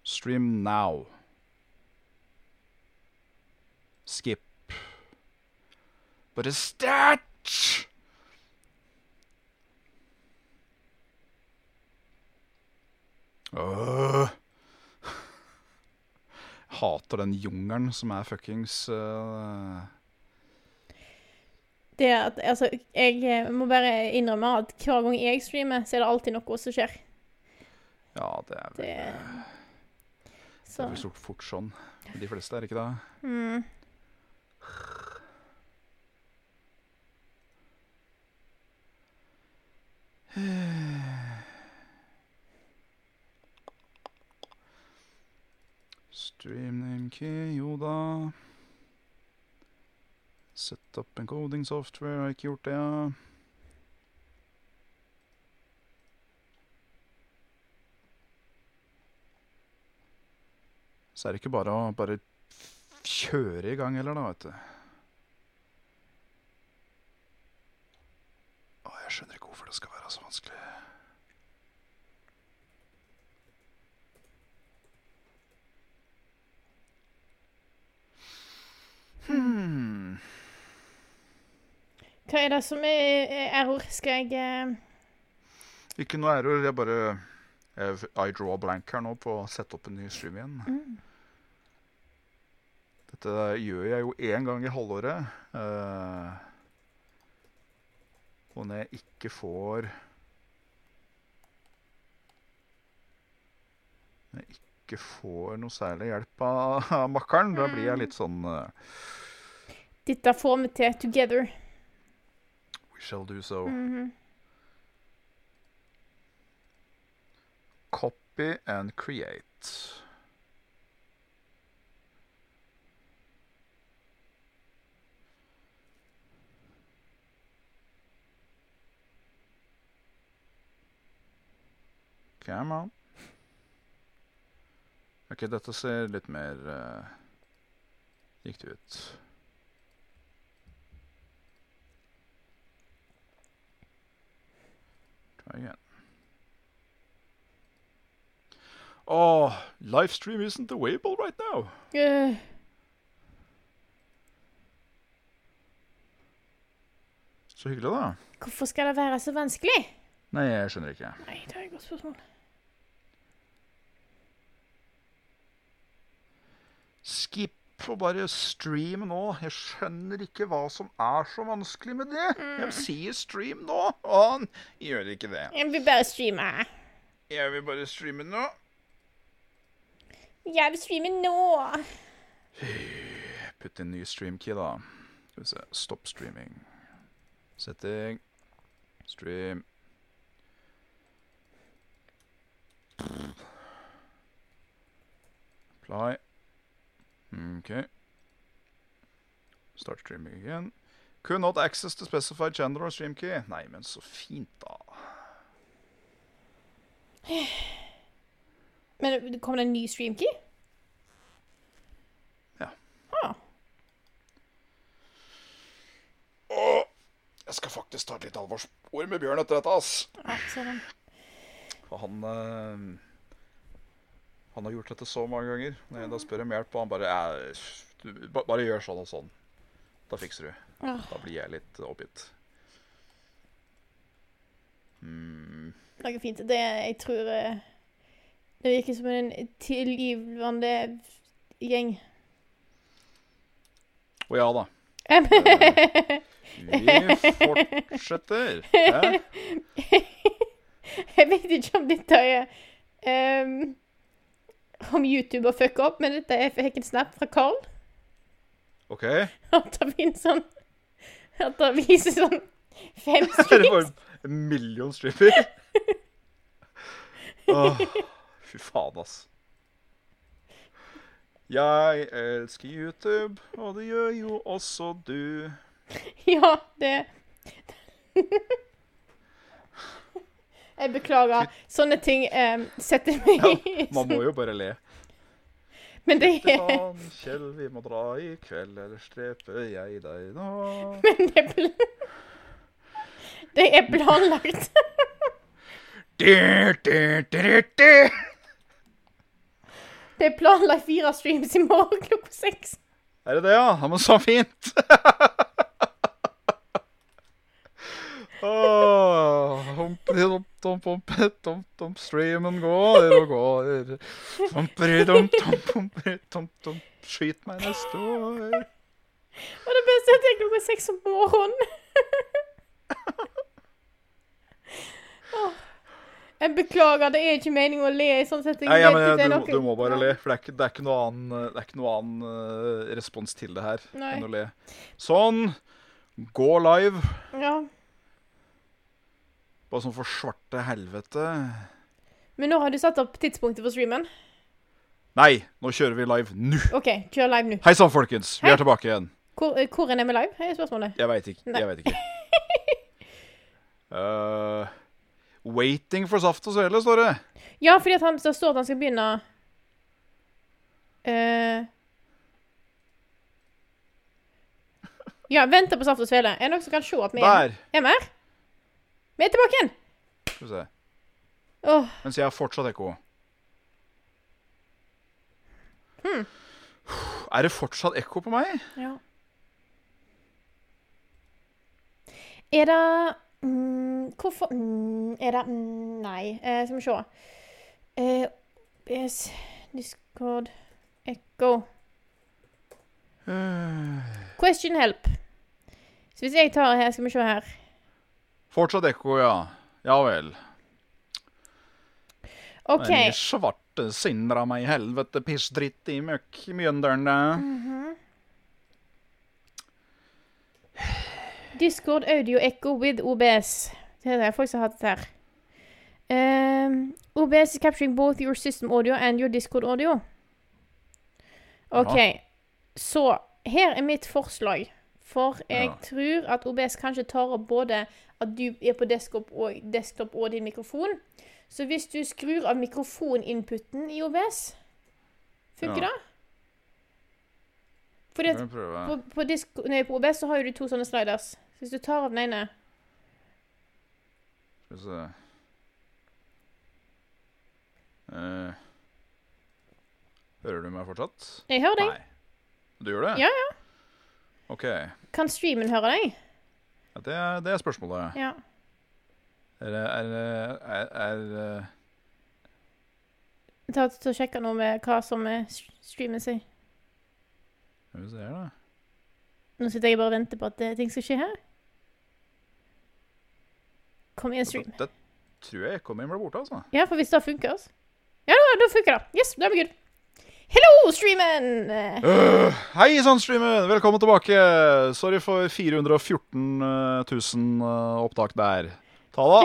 Stream now. Skip. Bare start! Øh. Jeg hater den jungelen som er fuckings uh. Det at, altså, jeg eh, må bare innrømme at hver gang jeg streamer, så er det alltid noe som skjer. Ja, det er vel Det Det er vel fort sånn. De fleste, er det ikke det? mm. Stream name key, jo da. Sett opp en coding software, har ikke gjort det, ja. Så er det ikke bare å bare kjøre i gang heller, da, vet du. Å, jeg skjønner ikke hvorfor det skal være så vanskelig. Hmm. Hva er det som er er error? Skal jeg eh, Ikke noe error, jeg bare jeg, I draw blank her nå på å sette opp en ny stream igjen. mm. Dette gjør jeg jo én gang i halvåret. eh, og når jeg ikke får Når jeg ikke får noe særlig hjelp av, av makkeren, da blir jeg litt sånn eh, Dette får vi til together. We shall do so. Mm -hmm. Copy and create. Come on. Ok, dette ser litt mer uh, riktig ut. Try again. Oh, livestream isn't available right now. Yeah. Så hyggelig, da. hvorfor skal det være så vanskelig? Nei, jeg skjønner ikke. Nei, det er et godt spørsmål. Skip og bare stream nå. Jeg skjønner ikke hva som er så vanskelig med det. Jeg sier stream nå, og han gjør ikke det. Jeg vil bare streame. Jeg vil bare streame nå. Jeg vil streame nå. Putt inn ny streamkey, da. Skal vi se. Stopp streaming. Setting. Stream. Apply. OK. Start streaming again. Could not access the specified channel or stream key. Nei, men så fint, da. [SIGHS] Men kommer det en ny stream key? Ja. Ah. Åh, jeg skal faktisk ta et litt alvorsord med Bjørn etter dette, ass. Ja. For han eh, Han har gjort dette så mange ganger. Når jeg da spør om hjelp, og han bare Bare gjør sånn og sånn. Da fikser du. Da blir jeg litt oppgitt. Mm, noe fint. Det jeg tror eh, Det virker som en tilgivende gjeng. Å ja da. [LAUGHS] Vi fortsetter. [LAUGHS] Hæ? jeg vet ikke om dette er ehm, om YouTube og fuck opp, men dette er fikk en snap fra Carl. OK? At det finnes sånn At det viser sånn fem [LAUGHS] streams. det var en million stripper? [LAUGHS] Åh, fy faen, ass. Jeg elsker YouTube, og det gjør jo også du. Ja, det [LAUGHS] Jeg beklager. Sånne ting um, setter meg Ja, man må jo bare le. Men det er Kjell, vi må dra i kveld, eller streper jeg deg nå? [LAUGHS] Men det er, bl... det er planlagt. [LAUGHS] Det er planlagt fire streams i morgen klokka seks. Er det det, ja? Ja, men så fint! [LAUGHS] Humperi-dump-dump-dump-dump, streamen går og går. Humperi-dump-dump-dump-dump, skyt meg neste år. Og det beste er at det er klokka seks om morgenen. oh. Jeg beklager, det er ikke meningen å le i sånn setting. Nei, ja, men, du, du må bare le, for det er ikke, det er ikke noe annen, det er ikke noe annen eh, respons til det her Nei. enn å le. Sånn. Gå live. Ja. Bare sånn for svarte helvete. Men nå har du satt opp tidspunktet for streamen. Nei, nå kjører vi live nå. OK, kjør live nå. Hei sann, folkens. Vi Hei. er tilbake igjen. Hvor, eh, hvor er vi live? er spørsmålet. Jeg veit ikke. Nei. Jeg vet ikke. uh, [LAUGHS] waiting for saft og svele, står det. Ja, fordi han, det står at han skal begynne uh, Ja, venter på saft og svele. Er det noen som kan se at vi er, er? Vi er tilbake igjen! Skal vi se. Åh, Mens jeg har fortsatt ekko. Hmm. Er det fortsatt ekko på meg? ja. Er det mm, Hvorfor mm, Er det mm, Nei, eh, skal vi se. Eh, yes, Discord Ekko. Question help. Så hvis jeg tar her, skal vi se her. Fortsatt ekko, ja. Ja vel. OK. Men i svarte sindra meg i helvete, piss, dritt i møkk i -hmm. Discord audio echo with OBS. Det er det folk som har hatt det her. Um, OBS is capturing both your system audio and your Discord audio. OK. Så her er mitt forslag. For jeg Ja. tror at OBS kanskje tar opp både at du er på desktop og, desktop og din mikrofon. Så hvis du skrur av mikrofoninputen i OBS Funker Ja. det? Fordi at på, på, disk, nei, på OBS så har du to sånne sliders. Så hvis du tar av den ene Skal vi se. Eh, hører du meg fortsatt? Jeg hører deg. Nei. Du gjør det? Ja, ja. OK. Kan streamen høre deg? Det, er, det er spørsmålet. Ja. Er det er, er, Ta til å sjekke noe med hva som er s- streamen sin. Skal vi se her, da. Nå sitter jeg bare og venter på at ting skal skje her. Kom igjen, stream. Det tror jeg ekkoen inn ble borte, altså. Ja, for hvis det funker altså. Ja, da, da funker det. Yes, da er vi good. Hello, streamen! Øh, hei sann, streamen! Velkommen tilbake. Sorry for 414 000 eh, opptak der. Ta da.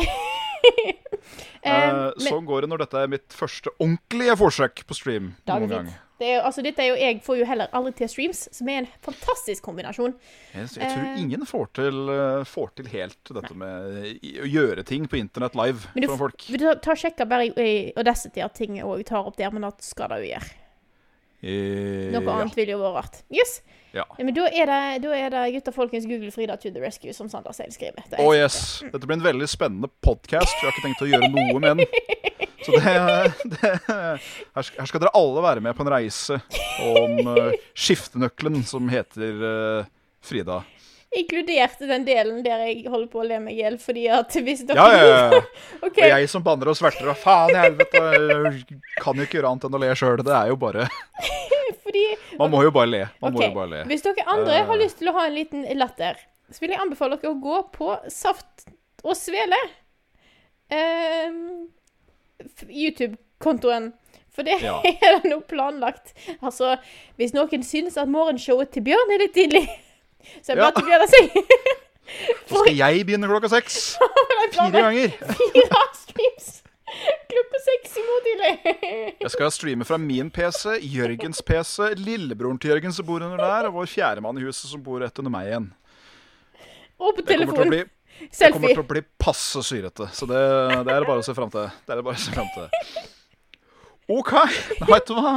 uh, sånn går det når dette er mitt første ordentlige forsøk på stream. Da er noen gang. det er, altså, dette er jo, jeg får jo heller aldri til streams, som er en fantastisk kombinasjon. Jeg, jeg tror uh, ingen får til, eh, får til helt dette med å gjøre ting på internett live for folk. Du ta, ta sjekke bare i, i Audacity at ting òg tar opp der, men det skal det jo gjøre. Eh, Noe ja. annet ville jo vært rart. Yes. Ja. men da er det, da er det gutta folkens Google Frida to the rescue, som Sander selv skriver. Det Oh yes. Dette blir en veldig spennende podkast. Jeg har ikke tenkt å gjøre noe med den. [LAUGHS] Så det, det her, skal, dere alle være med på en reise om eh, skiftenøkkelen som heter uh, Frida. Inkludert den delen der jeg holder på å le meg i hjel, fordi at hvis dere Ja, ja, ja. [LAUGHS] okay. Og jeg som banner og sverter og faen i helvete kan jo ikke gjøre annet enn å le sjøl. Det er jo bare [LAUGHS] Fordi Man må jo bare le. Man må jo bare le. Hvis dere andre Eh. har lyst til å ha en liten latter, så vil jeg anbefale dere å gå på Saft og Svele. Uh, YouTube-kontoen. For det Ja. [LAUGHS] er det nå planlagt. Altså, hvis noen synes at morgenshowet til Bjørn er litt tidlig, så jeg det Ja. seg. [LAUGHS] Så skal jeg begynne klokka seks. [LAUGHS] Fire ganger. [LAUGHS] Fire streams klokka seks i morgen tidlig. Jeg skal streame fra min PC, Jørgens PC, lillebroren til Jørgen som bor under der, og vår fjerdemann i huset som bor rett under meg igjen. Og på telefon. bli, det kommer Selfie. til å bli passe syrete. Så det, det er det bare å se fram til. Det er det bare å se frem til. OK, [LAUGHS] vet du hva?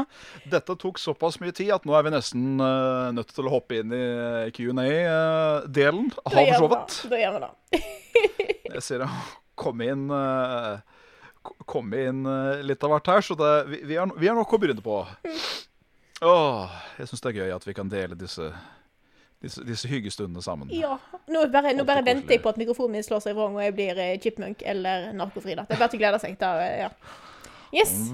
Dette tok såpass mye tid at nå er vi nesten uh, nødt til å hoppe inn i Q&A-delen av showet. Da gjør vi det. Jeg ser det komme inn uh, Kom inn uh, litt av hvert her, så det, vi, vi, har, vi har nok å begynne på. Åh, jeg syns det er gøy at vi kan dele disse, disse, disse hyggestundene sammen. Ja. Nå bare, nå bare venter jeg på at mikrofonen min slår seg vrang, og jeg blir chipmunk eller narkofri. Det er bare til å glede seg. Da, ja. Yes. [LAUGHS]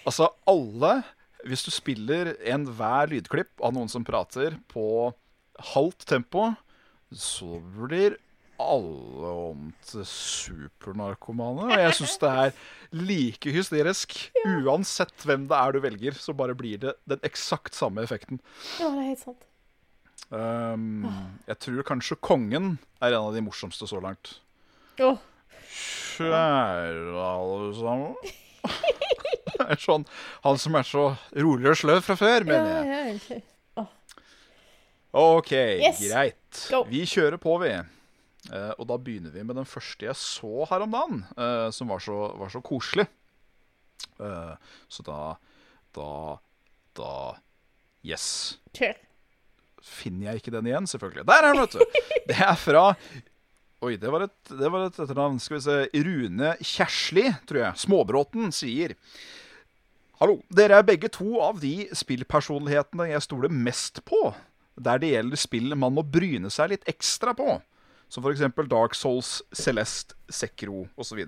Altså, alle Hvis du spiller enhver lydklipp av noen som prater på halvt tempo, så blir alle om til supernarkomane. Og jeg syns det er like hysterisk. [LAUGHS] Uansett hvem det er du velger, så bare blir det den eksakt samme effekten. Ja, det er helt sant. Um, jeg tror kanskje kongen er en av de morsomste så langt. Åh, Kjære alle sammen. [LAUGHS] Det er sånn, Han som er så rolig og sløv fra før, mener jeg. OK, Yes. greit. Go. Vi kjører på, vi. Uh, og da begynner vi med den første jeg så her om dagen, uh, som var så, var så koselig. Uh, så da Da Da Yes. Kjør. Finner jeg ikke den igjen, selvfølgelig. Der er den, vet du! Det er fra Oi, det var et, det var et etternavn. Skal vi se. Rune Kjersli, tror jeg. Småbråten sier Hallo. Dere er begge to av de spillpersonlighetene jeg stoler mest på. Der det gjelder spill man må bryne seg litt ekstra på. Som f.eks. Dark Souls, Celeste, Sekro osv.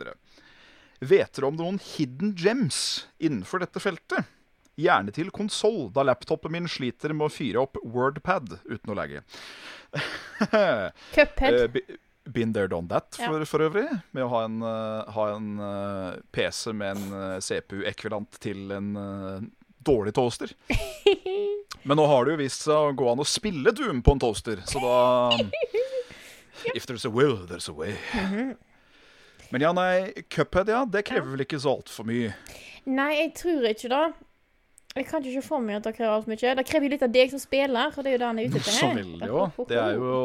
Vet dere om noen hidden gems innenfor dette feltet? Gjerne til konsoll, da laptopen min sliter med å fyre opp Wordpad uten å lagge. [LAUGHS] Cuphead. Eh, be- Been there, done that, Ja. for, for øvrig. Med å ha en, eh, ha en eh, PC med en uh, CPU-ekvivalent til en eh, dårlig toaster. [LAUGHS] Men nå har det jo vist seg å gå an å spille Doom på en toaster, så da [LAUGHS] If there's a will, there's a way. Mhm. Men ja, nei, Cuphead, ja, det krever vel ikke så altfor mye. Nei, jeg tror ikke det. Jeg kan ikke for meg at det krever alt mye. Det krever jo litt av deg som spiller, og det er jo det han er ute etter her. vil jo. Det er jo,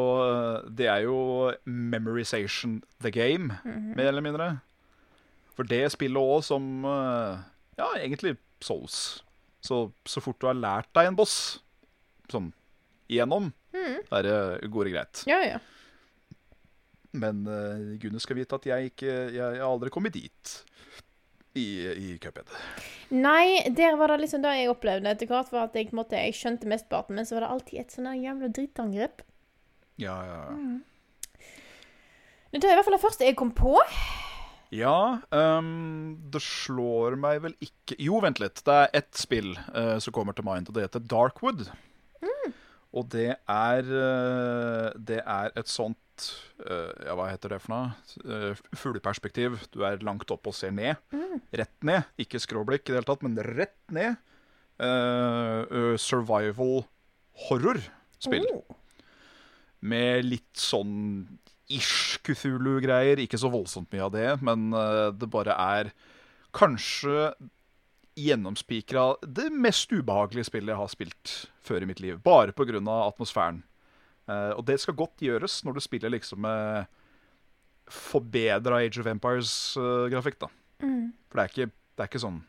det er jo memorization the game, Mhm. mer eller mindre. For det spillet òg som eh, Ja, egentlig Souls. Så, så fort du har lært deg en boss sånn igjennom, mm. da er det går det greit. Ja, ja. Men uh, gudene skal vite at jeg ikke jeg har aldri kommet dit i, i Cuphead. Nei, der var det liksom det jeg opplevde etter hvert, var at jeg, måtte, jeg skjønte mesteparten, men så var det alltid et sånn jævla drittangrep. Ja, ja, ja. Mm. Det er i hvert fall det første jeg kom på. Ja, um, det slår meg vel ikke Jo, vent litt. Det er ett spill uh, som kommer til mind, og det heter Darkwood. Og det er eh, Det er et sånt eh, Ja, hva heter det for noe? Uh, fugleperspektiv. Du er langt opp og ser ned. Rett ned. Ikke skråblikk i det hele tatt, men rett ned. Eh, eh, survival horror-spill Oh. med litt sånn ish Cthulhu-greier. Ikke så voldsomt mye av det, men uh, det bare er kanskje gjennomspikra det mest ubehagelige spillet jeg har spilt før i mitt liv. Bare pga. atmosfæren. Eh, og det skal godt gjøres når du spiller liksom med forbedra Age of Empires-grafikk, da. Mm. For det er, ikke, det er ikke sånn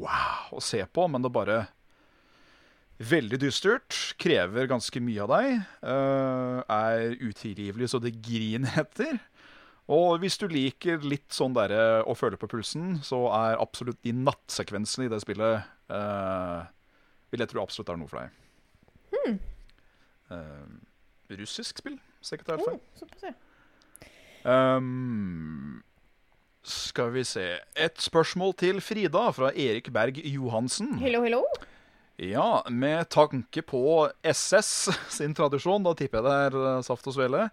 wow å se på, men det er bare veldig dystert. Krever ganske mye av deg. eh, er utilgivelig så det griner etter. Og hvis du liker litt sånn derre å føle på pulsen, så er absolutt de nattsekvensene i det spillet uh, Vil jeg tro absolutt er noe for deg. Eh, russisk spill, hvis jeg ikke tar helt feil. Såpass, ja. Ehm, skal vi se Et spørsmål til Frida fra Erik Berg Johansen. Hello, hello. Ja, med tanke på SS sin tradisjon, da tipper jeg det er eh, saft og svele.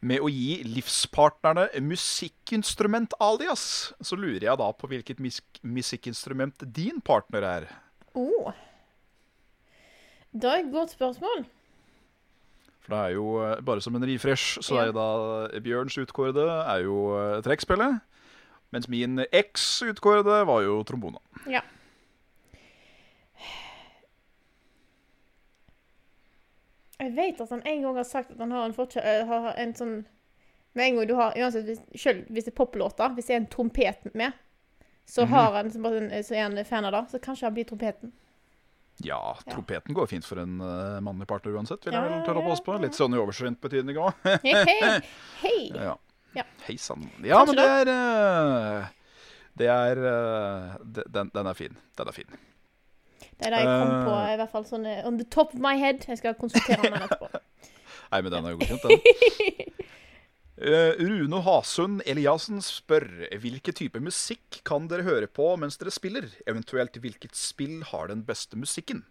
med å gi livspartnerne musikkinstrument-alias, så lurer jeg da på hvilket mus musikkinstrument din partner er. Oh. Det er et godt spørsmål. For det er jo, eh, bare som en refresh, så er jo da Bjørns utkårede er jo eh, trekkspillet. Mens min eks utkårede var jo trombona. Ja. Jeg vet at han en gang har sagt at han har en, har en sånn Med en gang du har Uansett, hvis, selv hvis det er poplåter, hvis det er en trompet med, så mm har han som bare en- så er han fan av det, så kanskje han blir trompeten. Ja, Ja. går fint for en uh, mannlig partner uansett, vil jeg vel tørre å ja, påstå. på. Litt sånn i overstrømt betydning òg. [LAUGHS] Hei, hei! hei. [LAUGHS] Ja. Ja. Hei sann. Ja, men det er uh, Det er uh, den, den er fin. Den er fin. Det er det jeg kom på, i hvert fall sånn on the top of my head. Jeg skal konsultere han etterpå. [LAUGHS] Nei, men den er jo godkjent, den. Eh, Rune Hasund Eliassen spør hvilke type musikk kan dere høre på mens dere spiller? Eventuelt hvilket spill har den beste musikken?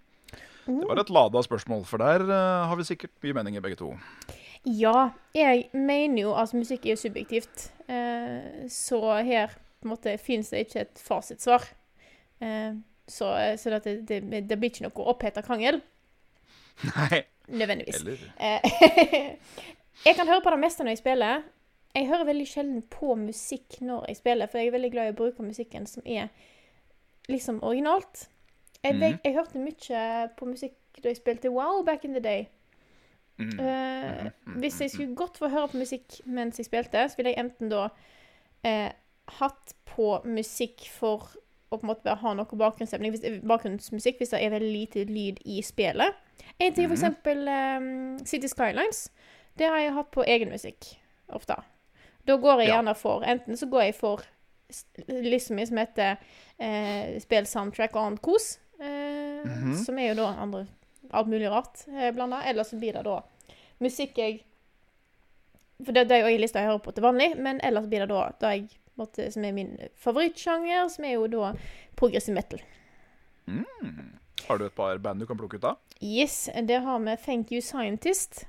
Det var et lada spørsmål, for der eh, har vi sikkert mye meninger begge to. Ja, jeg mener jo at musikk er subjektivt. Eh, så her på en måte fins det ikke et fasitsvar. Så så det, det, det blir ikke noe oppheta krangel, [LAUGHS] Nei, nødvendigvis. eller [LAUGHS] jeg kan høre på det meste når jeg spiller. Jeg hører veldig sjelden på musikk når jeg spiller, for jeg er veldig glad i å bruke musikken som er liksom originalt. Jeg, mm vet, jeg hørte mye på musikk da jeg spilte Wow back in the day. mm. Eh, hvis jeg skulle godt få høre på musikk mens jeg spilte, så ville jeg enten da uh, hatt på musikk for å på en måte bare ha noe bakgrunnsstemning, hvis, bakgrunnsmusikk hvis det er veldig lite lyd i spillet. En ting for Mhm. eksempel eh, City Skylines. Det har jeg hatt på egen musikk ofte. Da går jeg gjerne for Enten så går jeg for liksom som heter eh, spill soundtrack og annet kos. Eh, Mhm. Som er jo da andre alt mulig rart eh, blanda. Eller så blir det da musikk jeg For det, det er jo en liste jeg hører på til vanlig, men ellers blir det da det jeg, måtte, som er min favorittsjanger, som er jo da progressive metal. Har du et par band du kan plukke ut av? Yes, det har vi Thank You Scientist.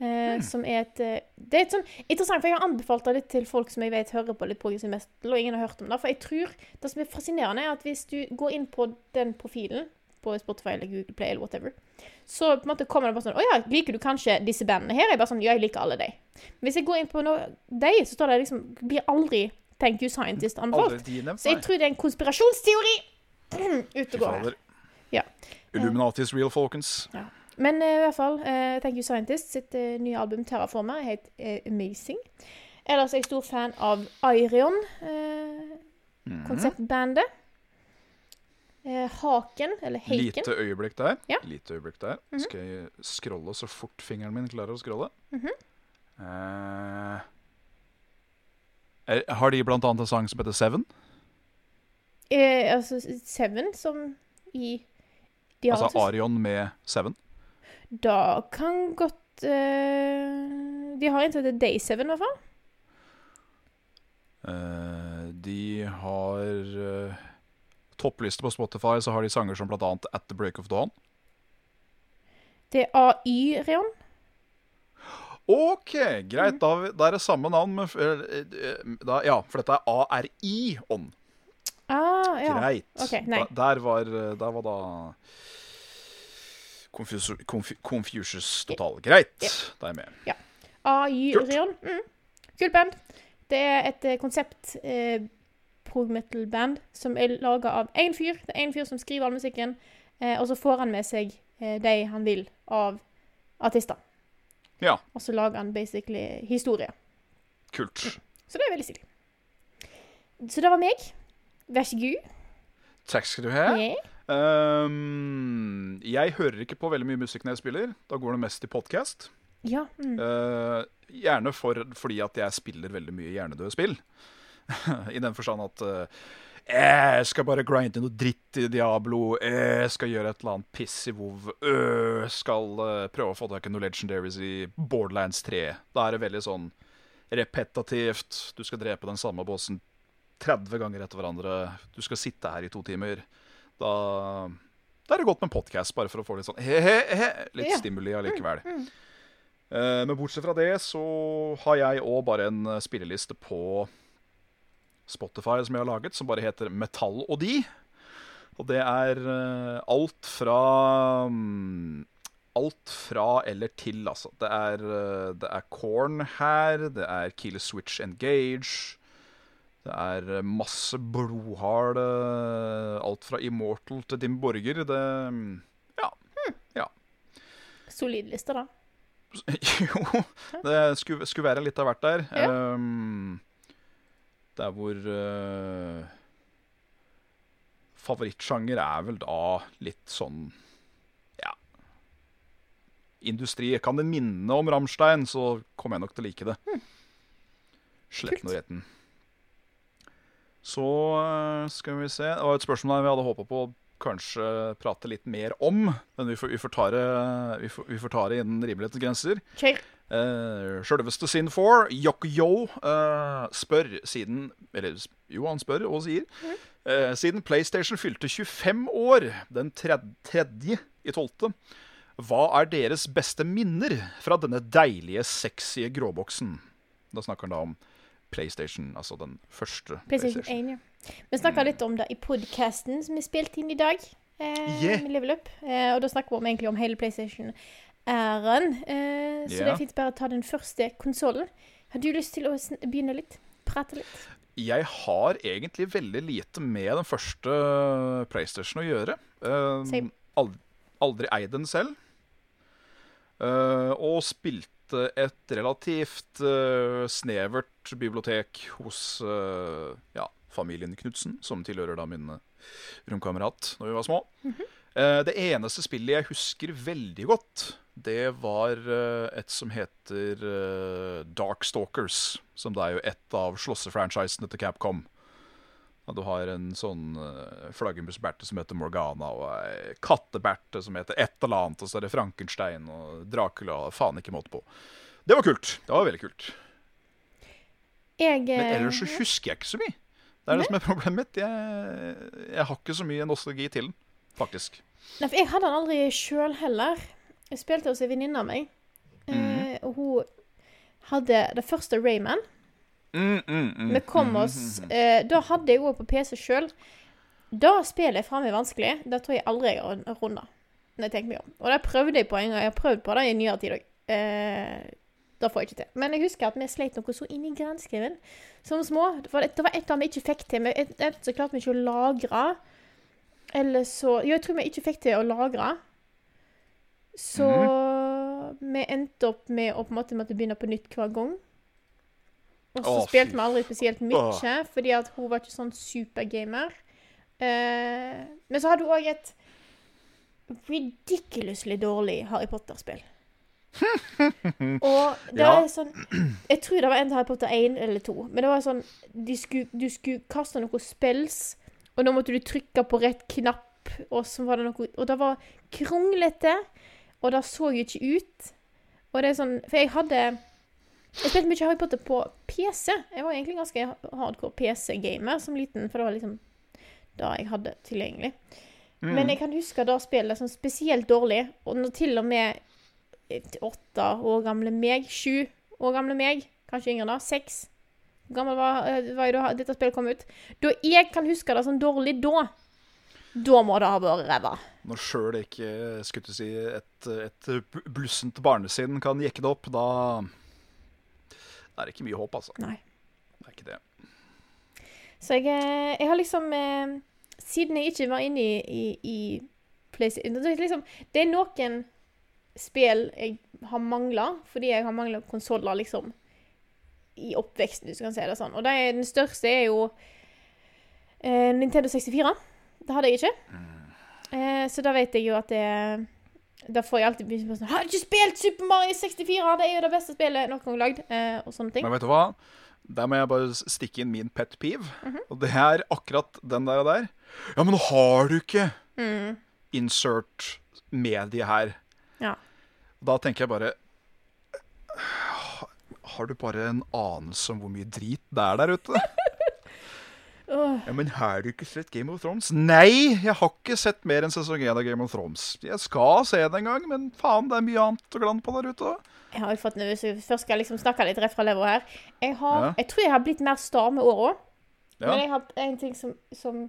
Hmm. Som er et eh, Det er et sånn interessant, for jeg har anbefalt det litt til folk som jeg vet hører på litt progressive metal, og ingen har hørt om det. For jeg tror det som er fascinerende, er at hvis du går inn på den profilen på Spotify eller Google Play eller whatever, så på en måte kommer det bare sånn Å ja, liker du kanskje disse bandene her? Jeg bare sånn Ja, jeg liker alle de. Hvis jeg går inn på noe de, så står det liksom Blir aldri Thank You Scientist anbefalt. Så jeg tror det er en konspirasjonsteori ute og går her. Ja. Illuminatis Real Folkens. Men eh, i hvert fall, eh, Thank You Scientist sitt eh, nye album Terraformer er helt eh, amazing. Ellers er jeg stor fan av Airion, Mhm. konseptbandet. Haken, eller Haken. Lite øyeblikk der. Ja. Lite øyeblikk der. Mhm. Skal jeg scrolle så fort fingeren min klarer å scrolle. Mm -hmm. uh, er, har de blant annet en sang som heter Seven? Eh, altså Seven, som i de har altså- Arion med Seven? Da kan godt uh, De har en som heter Day Seven, i hvert fall. Uh, de har uh, toppliste på Spotify, så har de sanger som annet At the Break of Dawn. Det er AY-Reon. OK, greit. greit. Da, da er det samme navn. Eh, da, ja, for dette er ARI-ånd. Ah, ja. Greit. Okay. Da, der, var, der var da Confus Confucius total. Greit, da er jeg med. AY Orion. Mm. Kult band. Det er et eh, konsept eh, prog metal-band som er laga av én fyr. Det er én fyr som skriver all musikken, eh, og så får han med seg eh, de han vil av artister. Ja, Og så lager han basically historie. kult. Så det er veldig stilig. Så det var meg. Vær så god. Takk skal du ha. Yeah. Um, jeg hører ikke på veldig mye musikk når jeg spiller. Da går det mest i podkast. Ja. Mm. Uh, gjerne for, fordi at jeg spiller veldig mye hjernedøde spill. [LAUGHS] I den forstand at uh, jeg skal bare grinde noe dritt i Diablo. Jeg skal gjøre et eller annet piss i WoW. Jeg skal uh, prøve å få tak i noe Legendaries i Borderlands 3. Da er det veldig sånn repetativt. Du skal drepe den samme bossen 30 ganger etter hverandre. Du skal sitte her i to timer. Da, da er det godt med podkast, bare for å få litt sånn he-he-he, litt Ja. stimuli allikevel. Mm. Eh, men bortsett fra det så har jeg òg bare en eh, spilleliste på Spotify som jeg har laget, som bare heter Metall og de. Og det er uh, alt fra um, Alt fra eller til, altså. Det er, uh, det er Korn her, det er Kill Switch Engage. Det er eh, masse blodhard eh, Alt fra Immortal til Dim Borger. Det Ja. Hmm. Ja. Solid liste, da. [LAUGHS] Jo, det skulle, skulle være litt av hvert der. Ja. Um, der hvor uh, Favorittsjanger er vel da litt sånn Ja. Industri. Kan det minne om Rammstein, så kommer jeg nok til å like det. Sletten og retten. Så uh, skal vi se Det var et spørsmål vi hadde håpa på å kanskje prate litt mer om. Men vi får, vi får, ta, det, vi får, vi får ta det innen rimelighetens grenser. Okay. Uh, Sjølveste Sin4, Yoko-Yo, eh, spør siden Eller jo, han spør og sier. eh, siden PlayStation fylte 25 år den tred- tredje i tolvte, hva er deres beste minner fra denne deilige, sexy gråboksen? Da snakker han da om PlayStation, altså den første PlayStation PlayStation. 1, ja. Vi snakka litt om det i podkasten som vi spilte inn i dag. Eh, Yeah. med Level Up. Eh, og da snakker vi om, egentlig om hele PlayStation-æren. Eh, så yeah. det er fint bare å ta den første konsollen. Har du lyst til å begynne litt? Prate litt? Jeg har egentlig veldig lite med den første PlayStation å gjøre. Eh, aldri, aldri eid den selv. Eh, og spilte et relativt eh, snevert bibliotek hos eh, ja, familien Knutsen, som tilhører da min eh, romkamerat når vi var små. Eh, det eneste spillet jeg husker veldig godt, det var et som heter Darkstalkers. Som det er jo et av slåssefranchisene til Capcom. Ja, du har en sånn uh, flaggermusberte som heter Morgana, og ei katteberte som heter et eller annet, og så er det Frankenstein og Dracula faen ikke måte på. Det var kult. Det var veldig kult. Jeg Men eh, ellers så husker jeg ikke så mye. Det er det som er problemet mitt. Jeg, jeg har ikke så mye nostalgi til den, faktisk. Nei, for jeg hadde den aldri sjøl heller. Jeg spilte hos en venninne av meg. mm. Og hun hadde det første Rayman. Mm, mm, mm, Vi kom mm, oss mm, mm. eh, Da hadde jeg òg på PC sjøl. Da spillet er meg vanskelig. Det tror jeg aldri jeg har runda. Når jeg tenker meg om. Og det prøvde jeg på en gang. Jeg har prøvd på det i nyere tid òg. Eh, det får jeg ikke til. Men jeg husker at vi sleit noe så inn i granskauen som små. Det, det var et av vi ikke fikk til. Et- Så klarte vi ikke å lagre. Eller så Jo, jeg tror vi ikke fikk til å lagre. Så vi endte opp med å på en måte måtte begynne på nytt hver gang. Og så spilte vi aldri spesielt mye, fordi at hun var ikke sånn supergamer. Uh, men så hadde hun òg et ridiculously dårlig Harry Potter-spill. [LAUGHS] Og det Ja. er sånn Jeg tror det var enten Harry Potter 1 eller 2. Men det var sånn skulle, Du skulle kaste noen spels, og da måtte du trykke på rett knapp, og så var det noe Og det var kronglete, og det så jo ikke ut. Og det er sånn For jeg hadde Jeg spilte mye Harry Potter på PC. Jeg var egentlig ganske hardcore PC-gamer som liten, for det var liksom det jeg hadde tilgjengelig. Mm. Men jeg kan huske da spillet sånn spesielt dårlig, og når til og med åtte år gamle meg, sju år gamle meg, kanskje yngre da, seks Hvor gammel var, eh, var jeg da dette spillet kom ut? Da jeg kan huske det sånn dårlig da, da må det ha vært ræva. Når sjøl ikke skulle du si et, et blussent barnesinn kan jekke det opp, da da er ikke mye håp, altså. Nei. Det er ikke det. Så jeg, eh, jeg har liksom eh, Siden jeg ikke var inne i, i, i PlayStation det, er liksom, det er noen spill jeg har mangla, fordi jeg har mangla konsoller, liksom, i oppveksten, hvis du kan si det sånn. Og det er, den største er jo eh, Nintendo 64. Det hadde jeg ikke. Eh, så da vet jeg jo at det Da får jeg alltid begynne på sånn 'Har du ikke spilt Super Mario 64?' Det er jo det beste spillet noen gang lagd. Eh, og sånne ting. Men vet du hva? Der må jeg bare stikke inn min pet peeve. Mhm. Og det er akkurat den der og der. Ja, men har du ikke Mm. insert medie her? Ja. Da tenker jeg bare Har du bare en anelse om hvor mye drit det er der ute? Ja, Men har du ikke sett Game of Thrones? Nei, jeg har ikke sett mer enn sesong 1 av Game of Thrones. Jeg skal se det en gang, men faen, det er mye annet å glande på der ute. Jeg har jo fått, hvis vi først skal liksom snakke litt rett fra levra her jeg, har, Ja. jeg tror jeg har blitt mer sta med åra. Ja. Men jeg har en ting som, som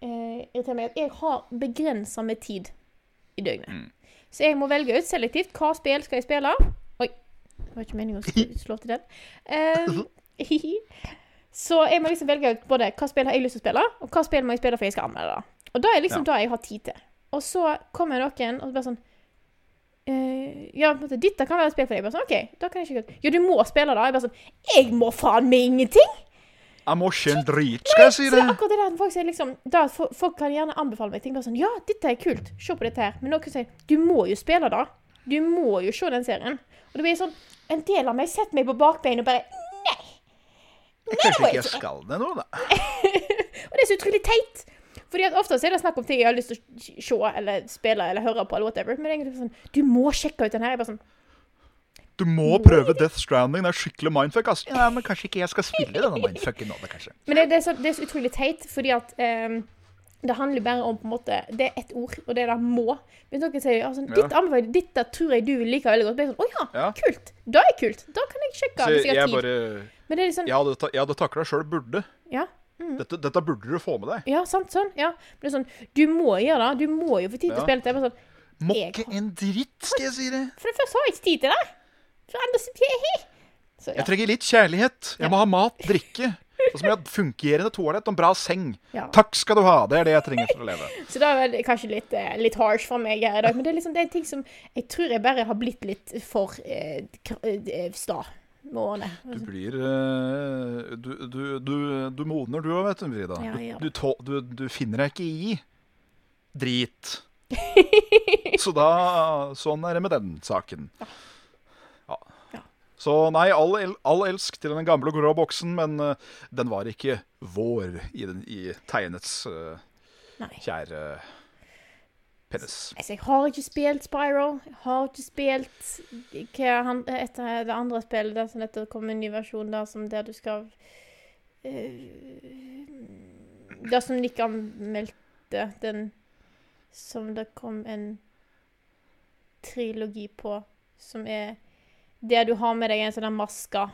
eh, irriterer meg. Jeg har begrensa med tid i døgnet. Mm. Så jeg må velge ut selektivt hva spill skal jeg spille. Oi, det var ikke meningen å [LAUGHS] slå- til den. Eh, [LAUGHS] så jeg må liksom velge ut både hva spill har jeg lyst til å spille, og hva spill må jeg spille for jeg skal anmelde det. Og da er liksom Ja. det jeg har tid til. Og så kommer noen og bare sånn Uh, ja, dette kan være et spill for deg. Jeg Bare sånn, ok, da kan jeg ikke Ja, du må spille det. Jeg bare sånn Jeg må faen meg ingenting! Jeg må ikke en drit, skal jeg si det er akkurat det der folk sier liksom da, Folk kan gjerne anbefale meg ting. Bare sånn Ja, dette er kult. Se på dette her. Men noen sier Du må jo spille det. Du må jo se den serien. Og det blir sånn En del av meg setter meg på bakbeina og bare Nei! Kanskje ikke jeg skal det nå, da. [LAUGHS] Og det er så utrolig teit. Fordi at ofte er det snakk om ting jeg har lyst til å se eller spille eller høre på. eller whatever. Men egentlig sånn Du må sjekke ut den her. Jeg bare sånn Du må prøve Death Stranding. Det er skikkelig mindfuck, ass. Ja, men kanskje ikke jeg skal spille denne mindfucken nå, da, kanskje. Men det, det, er så, det er så utrolig teit, fordi at ehm, det handler bare om på en måte Det er ett ord, og det er det 'må'. Hvis noen sier altså, Ja. ditt anbefaling, dette tror jeg du liker veldig godt, blir jeg sånn 'Å ja, Ja. kult'. Da er kult. Da kan jeg sjekke Så hvis jeg har tid. bare Men det er liksom Jeg hadde, jeg hadde takla sjøl burde. Ja. Dette, dette burde du få med deg. Ja, sant, sånn. Ja. Men det er sånn Du må gjøre det. Du må jo få tid til å spille det. Sånn, Må ikke en dritt, skal jeg si det. For det første har jeg ikke tid til det. For andre så Så, ja. Jeg trenger litt kjærlighet. Jeg må ha mat, drikke. Og så må jeg ha fungerende toalett og en bra seng. Ja. Takk skal du ha. Det er det jeg trenger for å leve. [LAUGHS] Så det er kanskje litt, eh, litt harsh for meg her i dag, men det er liksom det er ting som jeg tror jeg bare har blitt litt for eh, eh, sta Måne. Du blir eh, Du, du, du, du modner, du òg, vet du, Frida. Ja, ja. Du, du, tå- du, du finner deg ikke i drit. [LAUGHS] Så da Sånn er det med den saken. Ja. Så nei, all, el, all elsk til den gamle grå boksen, men uh, den var ikke vår i, den, i tegnets uh, kjære uh, penis. Altså, jeg har ikke spilt Spiral. Jeg har ikke spilt hva han, etter det andre spillet der som dette kom en ny versjon der som der du skal eh, Det som Nick anmeldte, den som det kom en trilogi på, som er der du har med deg en sånn maske.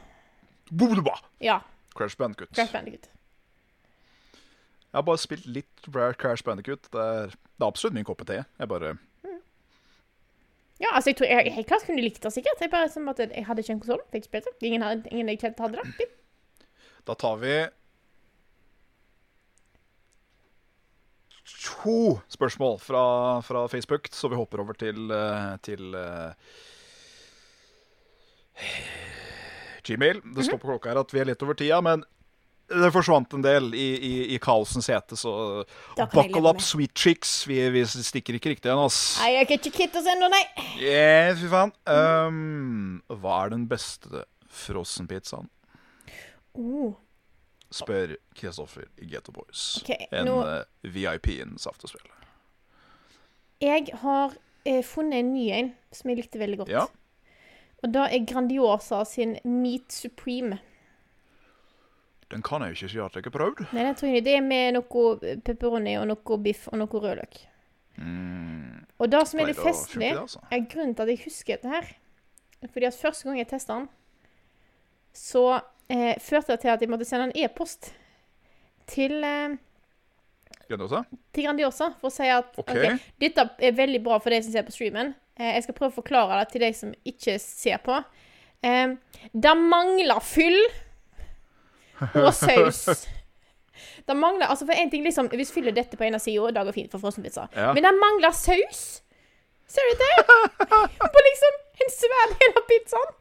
Ja. Crash Bandicoot. Crash Bandicoot. Jeg har bare spilt litt Rare Crash Bandicoot. Det er, det er absolutt min kopp te. Jeg bare Ja, altså, jeg tror jeg, jeg, jeg kunne likt det sikkert. Jeg bare som at jeg hadde ikke en konsoll. Fikk spilt det. Ingen, hadde- ingen jeg kjente hadde det. Da tar vi to spørsmål fra, fra Facebook, så vi hopper over til, eh, til eh, Gmail. Det står på klokka her at vi er litt over tida, men det forsvant en del i, i, i kaosens hete, så buckle up, sweet chicks. Vi, vi stikker ikke riktig igjen, ass. Nei, jeg kan ikke kitte oss ennå, nei. Yeah, fy faen. Um, hva er den beste frossenpizzaen? Oh, Spør Kristoffer i Getto Boys. Okay, En Nå uh, VIP innen saft og spill. Jeg har uh, funnet en ny en som jeg likte veldig godt. Ja. Og da er Grandiosa sin Meat Supreme. Den kan jeg ikke si at jeg har prøvd. Nei, den tror jeg Det er med noe pepperoni og noe biff og noe rødløk. Mm, Og det som er litt festlig, altså. er grunnen til at jeg husker dette her. Fordi at første gang jeg testa den, så eh, førte det til at jeg måtte sende en e-post til eh, Grandiosa? til Grandiosa for å si at OK. Okay, dette er veldig bra for deg som ser på streamen. Eh, jeg skal prøve å forklare det til deg som ikke ser på. Eh, det mangler fyll og [LAUGHS] saus. Det mangler, altså for en ting liksom, Hvis fyller dette på ene sida, det går fint for frossenpizza. Ja. Men det mangler saus. Ser du det? På liksom en svær del av pizzaen.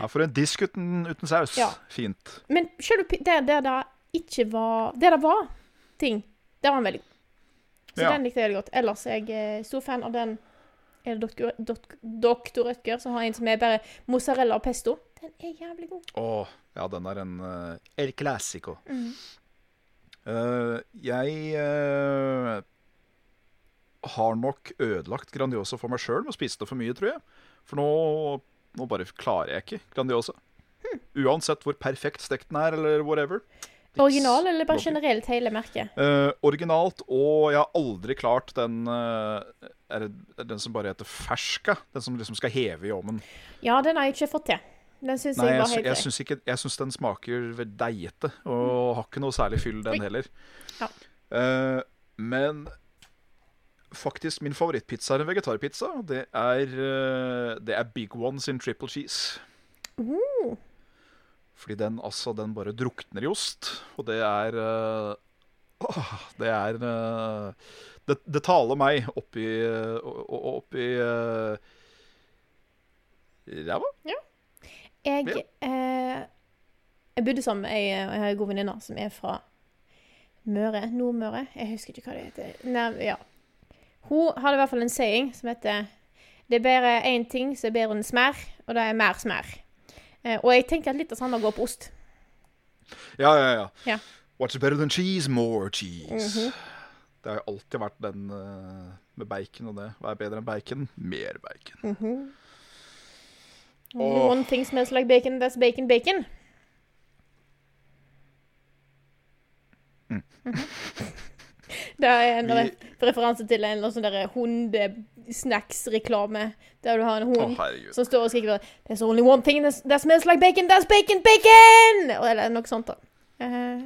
Ja, for en disk uten, uten saus. Ja. Fint. Men selv der, der det ikke var Der det var ting, der var den veldig god. Så Ja. den likte jeg veldig godt. Ellers er jeg eh, stor fan av den er det doktor Dr. Rødtger som har en som er bare mozzarella og pesto. Den er jævlig god. Å, ja, den er en uh, El Clasico. Mm. Uh, jeg uh, har nok ødelagt Grandiosa for meg sjøl med å spise det for mye, tror jeg. For nå, nå bare klarer jeg ikke Grandiosa. Hmm. Uansett hvor perfekt stekt den er, eller whatever. Original eller bare generelt hele merket? Uh, originalt, og jeg har aldri klart den uh, er det, er den som bare heter ferska? Den som liksom skal heve i ovnen. Ja, den har jeg ikke fått til. Den syns jeg var helt grei. Jeg syns den smaker deigete, og har ikke noe særlig fyll, den heller. Ja. Uh, men faktisk min favorittpizza er en vegetarpizza. Det er, det er Big One sin triple cheese. Uh, Fordi den, altså, den bare drukner i ost, og det er eh, Det er eh, det, det taler meg oppi uh, Oppi ræva. jeg Ja. eh, Jeg bodde sammen med ei jeg har en god venninne som er fra Møre. Nordmøre. Jeg husker ikke hva det heter. Nei, ja. Hun hadde i hvert fall en saying som heter Det er bare én ting som er bedre enn smær, og det er mer smør. Eh, og jeg tenker at litt av samme går på ost. Ja, ja, ja. Ja. What's better than cheese? More cheese. Mhm. Det har jo alltid vært den eh, med bacon og det. Hva er bedre enn bacon? Mer bacon. Only Åh. One thing smells like bacon, that's bacon, bacon. Mm. Mhm. [LAUGHS] Det er en Vi- referanse til en sånn hundesnacks-reklame, der du har en hund oh, som står og skriker There's only one thing that, smells like bacon, that's bacon, bacon! Eller noe sånt, da. Uh,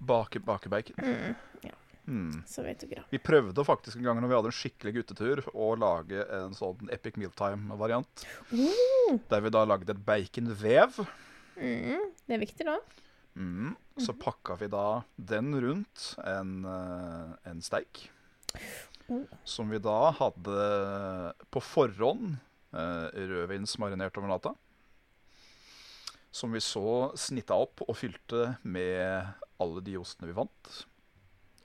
bake, bake bacon. mm, ja, Hmm. så vet du ikke, da. Vi prøvde faktisk en gang når vi hadde en skikkelig guttetur, å lage en sånn Epic Mealtime-variant. Mm, Der vi da lagde et baconvev. mm, det er viktig, da. Mm. Så pakka vi da den rundt en, eh, en steik. Som vi da hadde på forhånd uh, rødvinsmarinert over natta. Som vi så snitta opp og fylte med alle de ostene vi fant.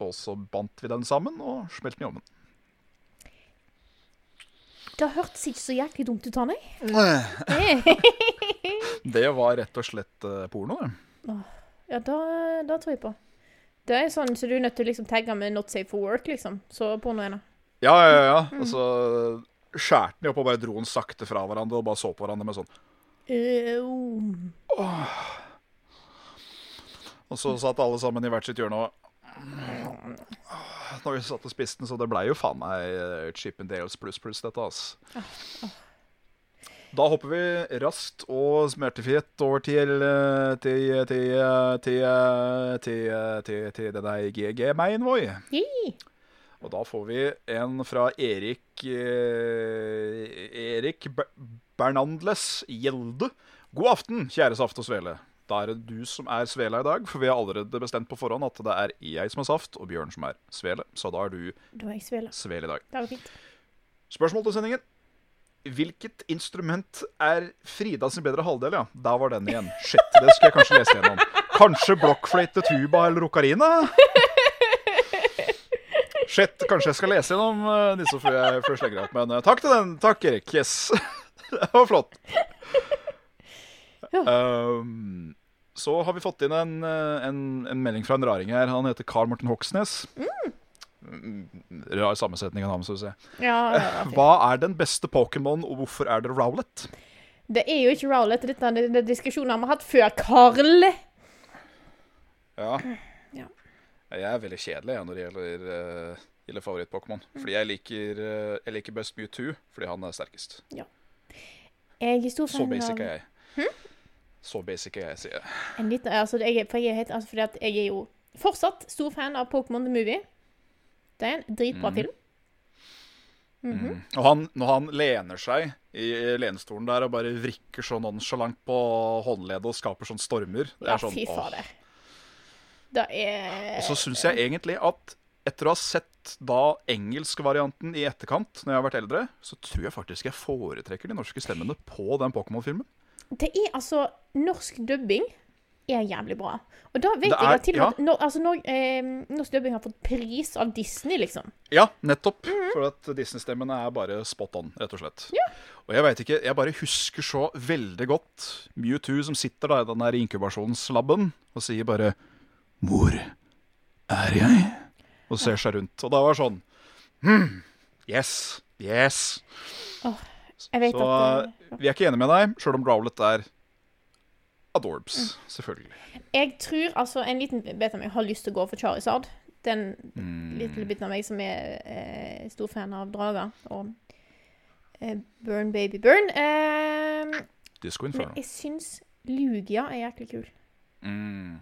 Og så bandt vi den sammen og smelte den i ovnen. Det hørtes ikke så jæklig dumt ut, Hanøy. [LAUGHS] Det var rett og slett eh, porno, det. Ja, da, da tror jeg på. Det er sånn så du er nødt til å liksom tagge med 'not safe for work', liksom. Så på noe ene. Ja, ja, ja. Og så skjærte den opp og bare dro den sakte fra hverandre og bare så på hverandre med sånn. Uh, Og så satt alle sammen i hvert sitt hjørne og Når vi satt og spiste den, så det blei jo faen meg eh, Chippendales pluss pluss, dette, ass. Da hopper vi raskt og smertefritt over til eh, til til eh, til eh, til, eh, til, til denne GG-mein, voi. Og da får vi en fra Erik Erik Bernandles Gjelde. God aften, kjære Saft og Svele. Da er det du som er Svela i dag, for vi har allerede bestemt på forhånd at det er jeg som er Saft, og Bjørn som er Svele. Så da er du er. Svele i dag. Det var fint. Spørsmål til sendingen. Hvilket instrument er Frida sin bedre halvdel, ja? Der var den igjen. Shit, det skal jeg kanskje lese gjennom. Kanskje blokkfløyte, tuba eller okarina? Shit, kanskje jeg skal lese gjennom eh, disse før jeg, først legger opp. Men eh, takk til den. Takk, Erik. Yes. [LAUGHS] det var flott. Um, så har vi fått inn en, eh, en, en melding fra en raring her. Han heter Carl Morten Hoksnes. Mm, Rar sammensetning av navn, skal vi si. Ja. [LAUGHS] Hva er den beste Pokémon, og hvorfor er det Rowlet? Det er jo ikke Rowlet. Dette er det, diskusjonen vi har hatt før, Karl. Ja. [CLEARS THROAT] Ja. Jeg er veldig kjedelig jeg, når det gjelder, uh, gjelder favoritt-Pokémon. Fordi jeg liker, uh, jeg liker best Mewtwo, fordi han er sterkest. Jeg er stor Så basic er jeg. Så basic er jeg, sier jeg. en liten, altså, jeg, for jeg helt, altså, fordi at jeg er jo fortsatt stor fan av Pokémon The Movie. Det er en dritbra mm. film. Mhm. Mm. Og han, når han lener seg i lenestolen der og bare vrikker så nonchalant på håndleddet og skaper sånn stormer det Ja, er sånn, fy fader. Det er Og så syns jeg egentlig at etter å ha sett da engelskvarianten i etterkant, når jeg har vært eldre, så tror jeg faktisk jeg foretrekker de norske stemmene på den Pokémon-filmen. Det er altså Norsk dubbing er jævlig bra. Og da vet er, jeg at til og med ja. når, altså, når, eh, norsk dubbing har fått pris av Disney, liksom. Ja, nettopp. Mhm. For at Disney-stemmene er bare spot on, rett og slett. Og jeg vet ikke, jeg bare husker så veldig godt Mewtwo som sitter da i den der inkubasjonslabben og sier bare 'Hvor er jeg?' og ser seg rundt. Og da var det sånn hmm, Yes. Yes. Jeg vet Så at eh, vi er ikke enige med deg, sjøl om Rowlet er Adorbs, selvfølgelig. Jeg tror altså en liten bit av meg har lyst til å gå for Charizard. Den Mm. lille biten av meg som er eh, stor fan av drager. Og eh, Burn Baby Burn. Eh, Disco men jeg syns Lugia er jæklig kul. Mm.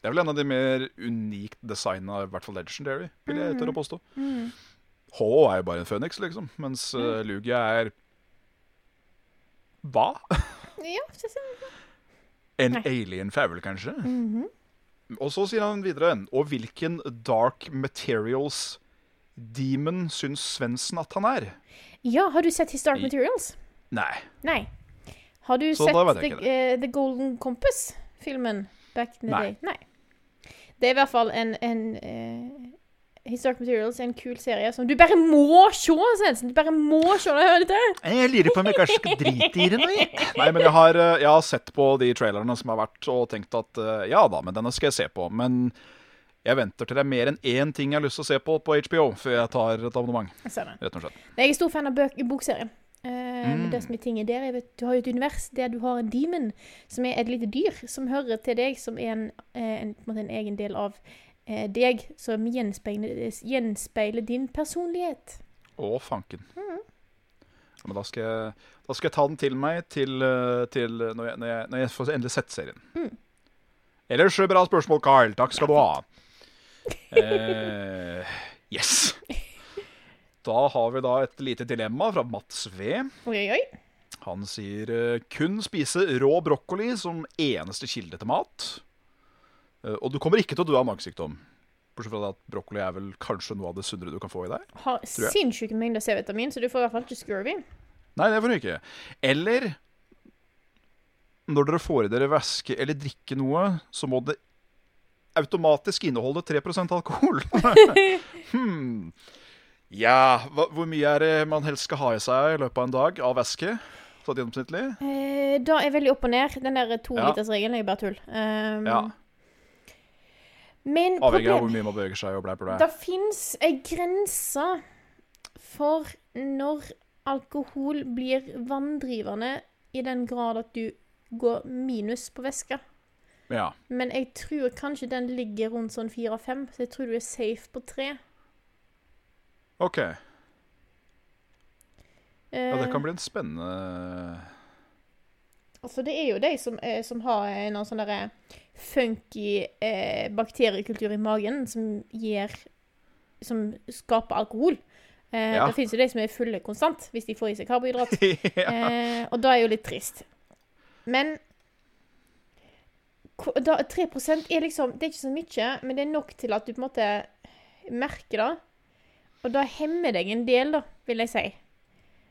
Det er vel en av de mer unikt designa, i hvert fall Legendary, vil jeg tørre å påstå. Mm. H er jo bare en Phoenix, liksom, mens mm. Lugia er Hva? [LAUGHS] Ja, synes jeg. En alien favel, kanskje? Mhm. Og så sier han videre Og hvilken dark materials demon syns Svendsen at han er? Ja, har du sett His Dark Materials? Nei. Nei. Har du Så sett The, uh, The Golden Compass-filmen back in the Nei. day? Nei. Det er i hvert fall en, en eh, His Dark Materials er en kul serie som du bare må se, Svendsen! Du bare må se når dette! Jeg lurer på om jeg kanskje skal drite i det nå. Nei, men jeg har, eh, jeg har sett på de trailerne som har vært, og tenkt at eh, ja da, men denne skal jeg se på. Men jeg venter til det er mer enn én ting jeg har lyst til å se på på HBO før jeg tar et abonnement. Rett og slett. Jeg er stor fan av bøk bokserien. Uh, Mm. det som er ting er der, jeg vet, du har jo et univers der du har en demon, som er et lite dyr, som hører til deg, som er en, eh, en, en, en egen del av eh, deg, som gjenspeiler, gjenspeiler din personlighet. Å, fanken. Ja, men da skal, jeg, da skal jeg ta den til meg til, eh, til når, jeg, når, jeg, når jeg får endelig sett serien. Mm. Ellers eh, bra spørsmål, Carl. Takk skal du ha. Eh, yes. Da har vi da et lite dilemma fra Mats V. Oi, oi. Han sier eh, kun spise rå brokkoli som eneste kilde til mat. Eh, og du kommer ikke til å dø av magesykdom. Bortsett fra at brokkoli er vel kanskje noe av det sunnere du kan få i deg. Har sinnssyke mengder C-vitamin, så du får i hvert fall ikke scurvy. Nei, det får du ikke. Eller når dere får i dere væske eller drikke noe, så må det automatisk inneholde 3% alkohol. [LAUGHS] hmm. Ja, hva, hvor mye er det man helst skal ha i seg i løpet av en dag av væske? Sånn gjennomsnittlig? Eh, da er veldig opp og ned. Den der Ja. tolitersregelen er bare tull. Um, Ja. Men Avhengig av hvor mye man beveger seg. og blæ, blæ. det fins ei grense for når alkohol blir vanndrivende i den grad at du går minus på væske. Ja. Men jeg tror kanskje den ligger rundt sånn fire-fem, så jeg tror du er safe på tre. OK. Eh, Ja, det kan bli en spennende Altså, det er jo de som, eh, som har en sånn derre funky eh, bakteriekultur i magen som gir Som skaper alkohol. Eh, Ja. Det fins jo de som er fulle konstant hvis de får i seg karbohydrat. [LAUGHS] ja. eh, og da er jo litt trist. Men da, 3 er liksom Det er ikke så mye, men det er nok til at du på en måte merker det. Og da hemmer deg en del, da, vil jeg si,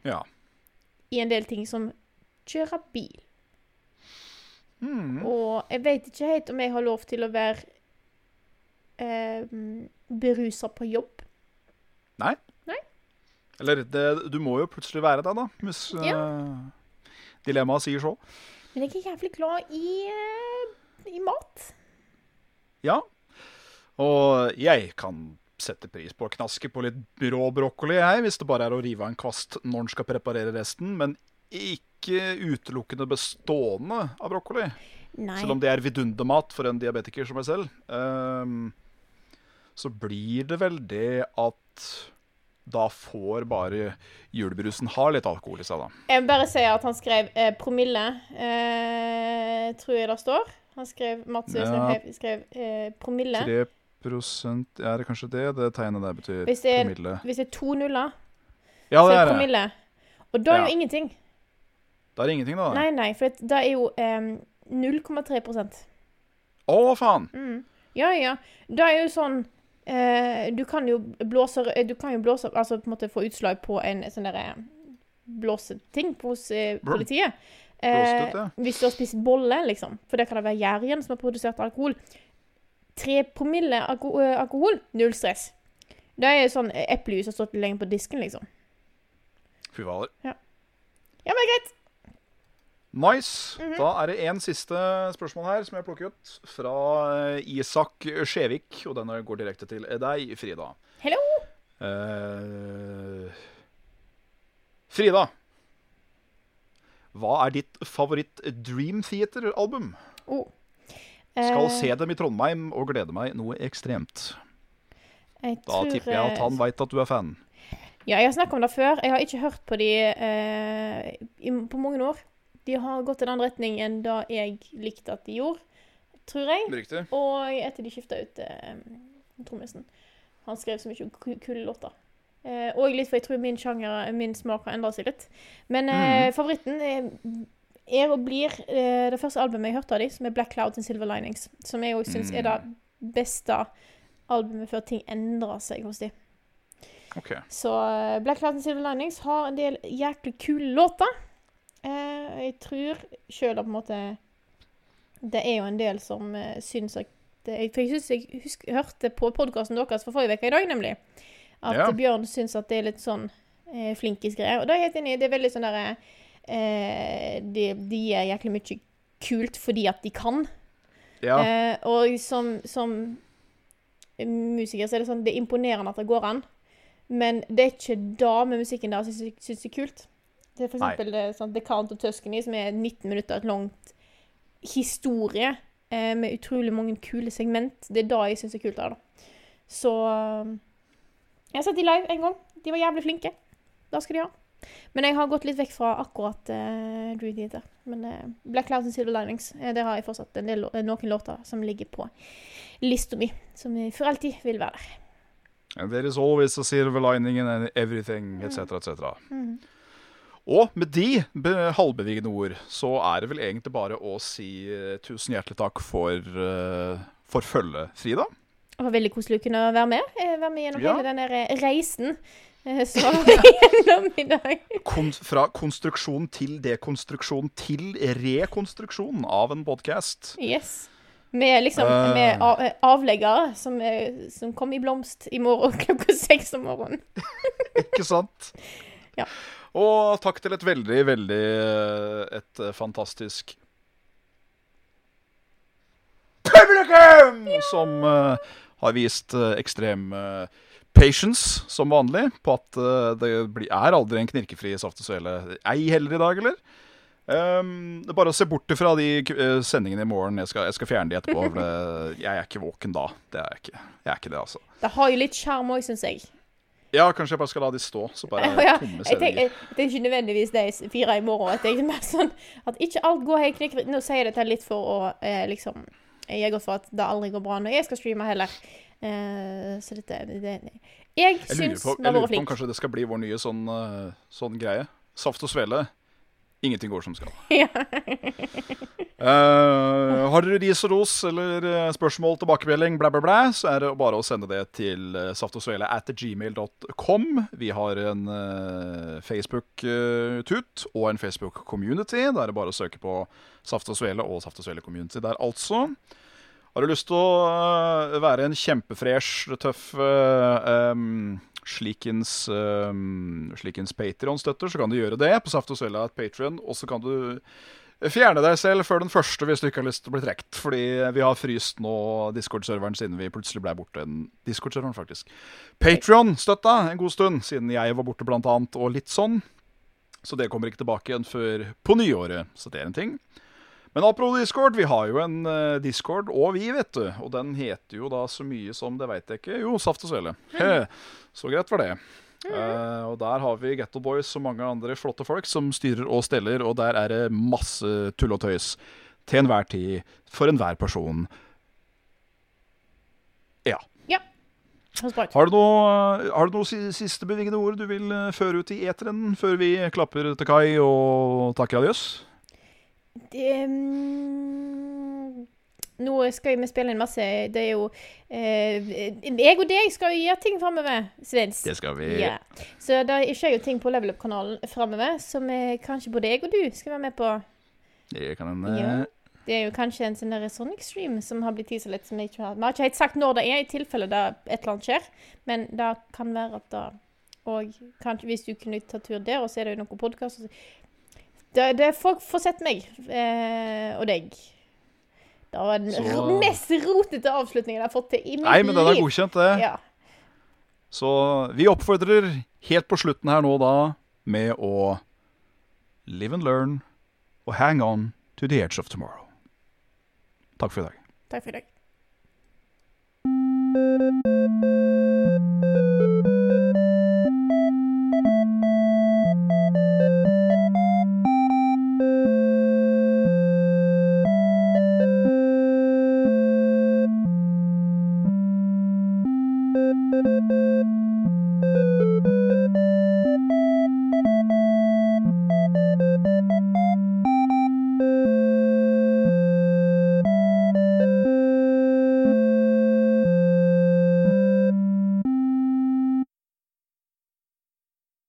ja. i en del ting som kjøre bil. Mm. Og jeg vet ikke helt om jeg har lov til å være eh, berusa på jobb. Nei Eller det, du må jo plutselig være det, da, hvis eh, dilemmaet sier så. Men jeg er jævlig glad i, uh, i mat. Ja. Og jeg kan sette pris på å knaske på litt rå brokkoli, jeg, hvis det bare er å rive av en kvast når en skal preparere resten. Men ikke utelukkende bestående av brokkoli. Nei. Selv om det er vidundermat for en diabetiker som meg selv. Um, så blir det vel det at da får bare julebrusen ha litt alkohol i seg, da. Jeg vil bare si at han skrev eh, promille, eh, tror jeg det står. Han skrev Mats Ja. Skrev eh, promille. 3% Er det kanskje det det tegnet der betyr? Hvis det er- promille. Hvis det er to nuller, Ja, så det er det. promille. Og da er Ja. jo ingenting. Da er det ingenting, da. Nei, nei, for det, er jo eh, 0,3% Å, faen! mm. Ja, ja. Da er jo sånn eh, Du kan jo blåse Du kan jo blåse Altså på en måte få utslag på en sånn derre blåseting hos eh, politiet. Eh, ja. Hvis du har spist bolle, liksom. For det kan det være gjæren som har produsert alkohol. Tre promille alko eh, alkohol, null stress. Det er sånn eplejus har stått lenge på disken, liksom. Fy fader. Ja, men greit. Nice. Mhm. Da er det én siste spørsmål her som jeg plukker ut. Fra eh, Isak Skjevik, og denne går direkte til deg, Frida. Hello. Uh, Frida. hva er ditt favoritt Dream Theater-album? Oh. Skal Eh, se dem i Trondheim og glede meg noe ekstremt. Da tipper jeg at han veit at du er fan. Ja, jeg har snakket om det før. Jeg har ikke hørt på de uh, på mange år. De har gått i en annen retning enn da jeg likte at de gjorde, tror jeg. Riktig. Og etter de skifta ut eh, trommisen. Han skrev så mye kule låter. Eh, og litt for jeg tror min sjanger, min smak har endra seg litt. Men eh, favoritten er, er og blir eh, det første albumet jeg hørte av dem, som er Black Clouds and Silver Linings. Som jeg òg syns er det beste albumet før ting endrer seg hos dem. Okay. Så eh, Black Clouds and Silver Linings har en del jæklig kule låter. Eh, jeg tror sjøl at på en måte Det er jo en del som eh, syns at det, For jeg synes jeg husk, hørte på podkasten deres for forrige uke i dag, nemlig. At Ja. Bjørn syns at det er litt sånn eh, flinkis-greier. Og da er jeg helt enig. Det er veldig sånn derre eh, de, de er jæklig mye kult fordi at de kan. Ja. Eh, og som, som musiker så er det sånn Det er imponerende at det går an. Men det er ikke da med musikken der jeg syns det er kult. Det f.eks. det, sånn, The Count of Tuscany, som er 19 minutter et langt historie eh, med utrolig mange kule segment. Det er da jeg syns er kult da. Så eh, Jeg har sett de live en gang. De var jævlig flinke. Det skal de ha. Men jeg har gått litt vekk fra akkurat eh, Drew Theater. Men eh, Black Clouds and Silver Linings, eh, det har jeg fortsatt en del, noen låter som ligger på lista mi. Som for alltid vil være der. And there is always a silver lining in everything, etc., etc. Mhm. Og med de halvbevigende ord, så er det vel egentlig bare å si eh, tusen hjertelig takk for, uh, for følget, Frida. Det var veldig koselig å kunne være med. eh, Være med gjennom Ja. hele den eh, reisen Så som [LAUGHS] var gjennom i dag. Kon fra konstruksjon til dekonstruksjon til rekonstruksjon av en podkast. Yes. Med liksom Eh. med av, eh, avleggere som, eh, som kom i blomst i morgen [LAUGHS] klokka seks om morgenen. Ikke sant? Ja. Og takk til et veldig, veldig eh, Et eh, fantastisk publikum! Som uh, har vist uh, ekstrem uh, patience, som vanlig, på at det er aldri en knirkefri saft og svele. Ei heller i dag, eller? Um, det er bare å se bort fra de sendingene i morgen. Jeg skal, jeg skal fjerne de etterpå. Jeg er ikke våken da. Det er jeg ikke. Jeg er ikke det, altså. Det har jo litt sjarm òg, syns jeg. Ja, kanskje jeg bare skal la de stå. Så bare [LAUGHS] Ja, tomme jeg tenker, det er ikke nødvendigvis de fire i morgen. Jeg mer sånn at ikke alt går helt knikkfritt. Nå sier jeg dette litt for å eh, liksom Jeg er godt for at det aldri går bra når jeg skal streame heller. Eh, så dette det, det, Jeg Jeg syns vi har vært flinke. jeg lurer på om kanskje det skal bli vår nye sånn, eh, sånn greie. Saft og svele. Ingenting går som skal. [LAUGHS] Ja. Eh, har dere ris og ros eller eh, spørsmål, tilbakemelding, blæ, blæ, blæ, så er det bare å sende det til uh, saftogsvele at gmail.com. Vi har en uh, Facebook-tut og en Facebook-community. Da er det bare å søke på Saft og Svele og Saft og Svele Community der, altså. Har du lyst til å eh, være en kjempefresh, tøff uh, um, slikens, um, slikens Patrion-støtter, så kan du gjøre det på Saft og Svella et Patrion. Og så kan du fjerne deg selv før den første hvis du ikke har lyst til å bli trukket. Fordi vi har fryst nå Discord-serveren siden vi plutselig ble borte. En Discord-serveren, faktisk. Patrion-støtta en god stund, siden jeg var borte, blant annet, og litt sånn. Så det kommer ikke tilbake igjen før på nyåret. Så det er en ting. Men apropos Discord, vi har jo en eh, Discord, og vi, vet du. Og den heter jo da så mye som det veit jeg ikke. Jo, Saft og Svele. Så greit var det. Eh, og der har vi Getto Boys og mange andre flotte folk som styrer og steller, og der er det masse tull og tøys til enhver tid, for enhver person. Ja. ja. Har du noe, har du noe siste bevingede ord du vil eh, føre ut i eteren før vi klapper til kai og takker adjøs? Det, um, nå skal vi spille inn masse Det er jo eh, Jeg og deg skal jo gjøre ting framover, Svins. Det skal vi. Ja. Så det skjer jo ting på Level Up-kanalen framover som kanskje både jeg og du skal være med på. Det kan en Ja. Det er jo kanskje en sånn Sonic Stream som har blitt tisa litt. Som jeg ikke har. Vi har ikke helt sagt når det er, i tilfelle det et eller annet skjer. Men det kan være at det Og kanskje hvis du kunne ta tur der, og så er det jo noen podkast det, det folk får sett meg eh, og deg. Det var den så... mest rotete avslutningen jeg har fått til i mitt liv. Nei, men den er godkjent, det. Ja. Så vi oppfordrer helt på slutten her nå da med å live and learn og hang on to the edge of tomorrow. Takk for i dag. Takk for i dag.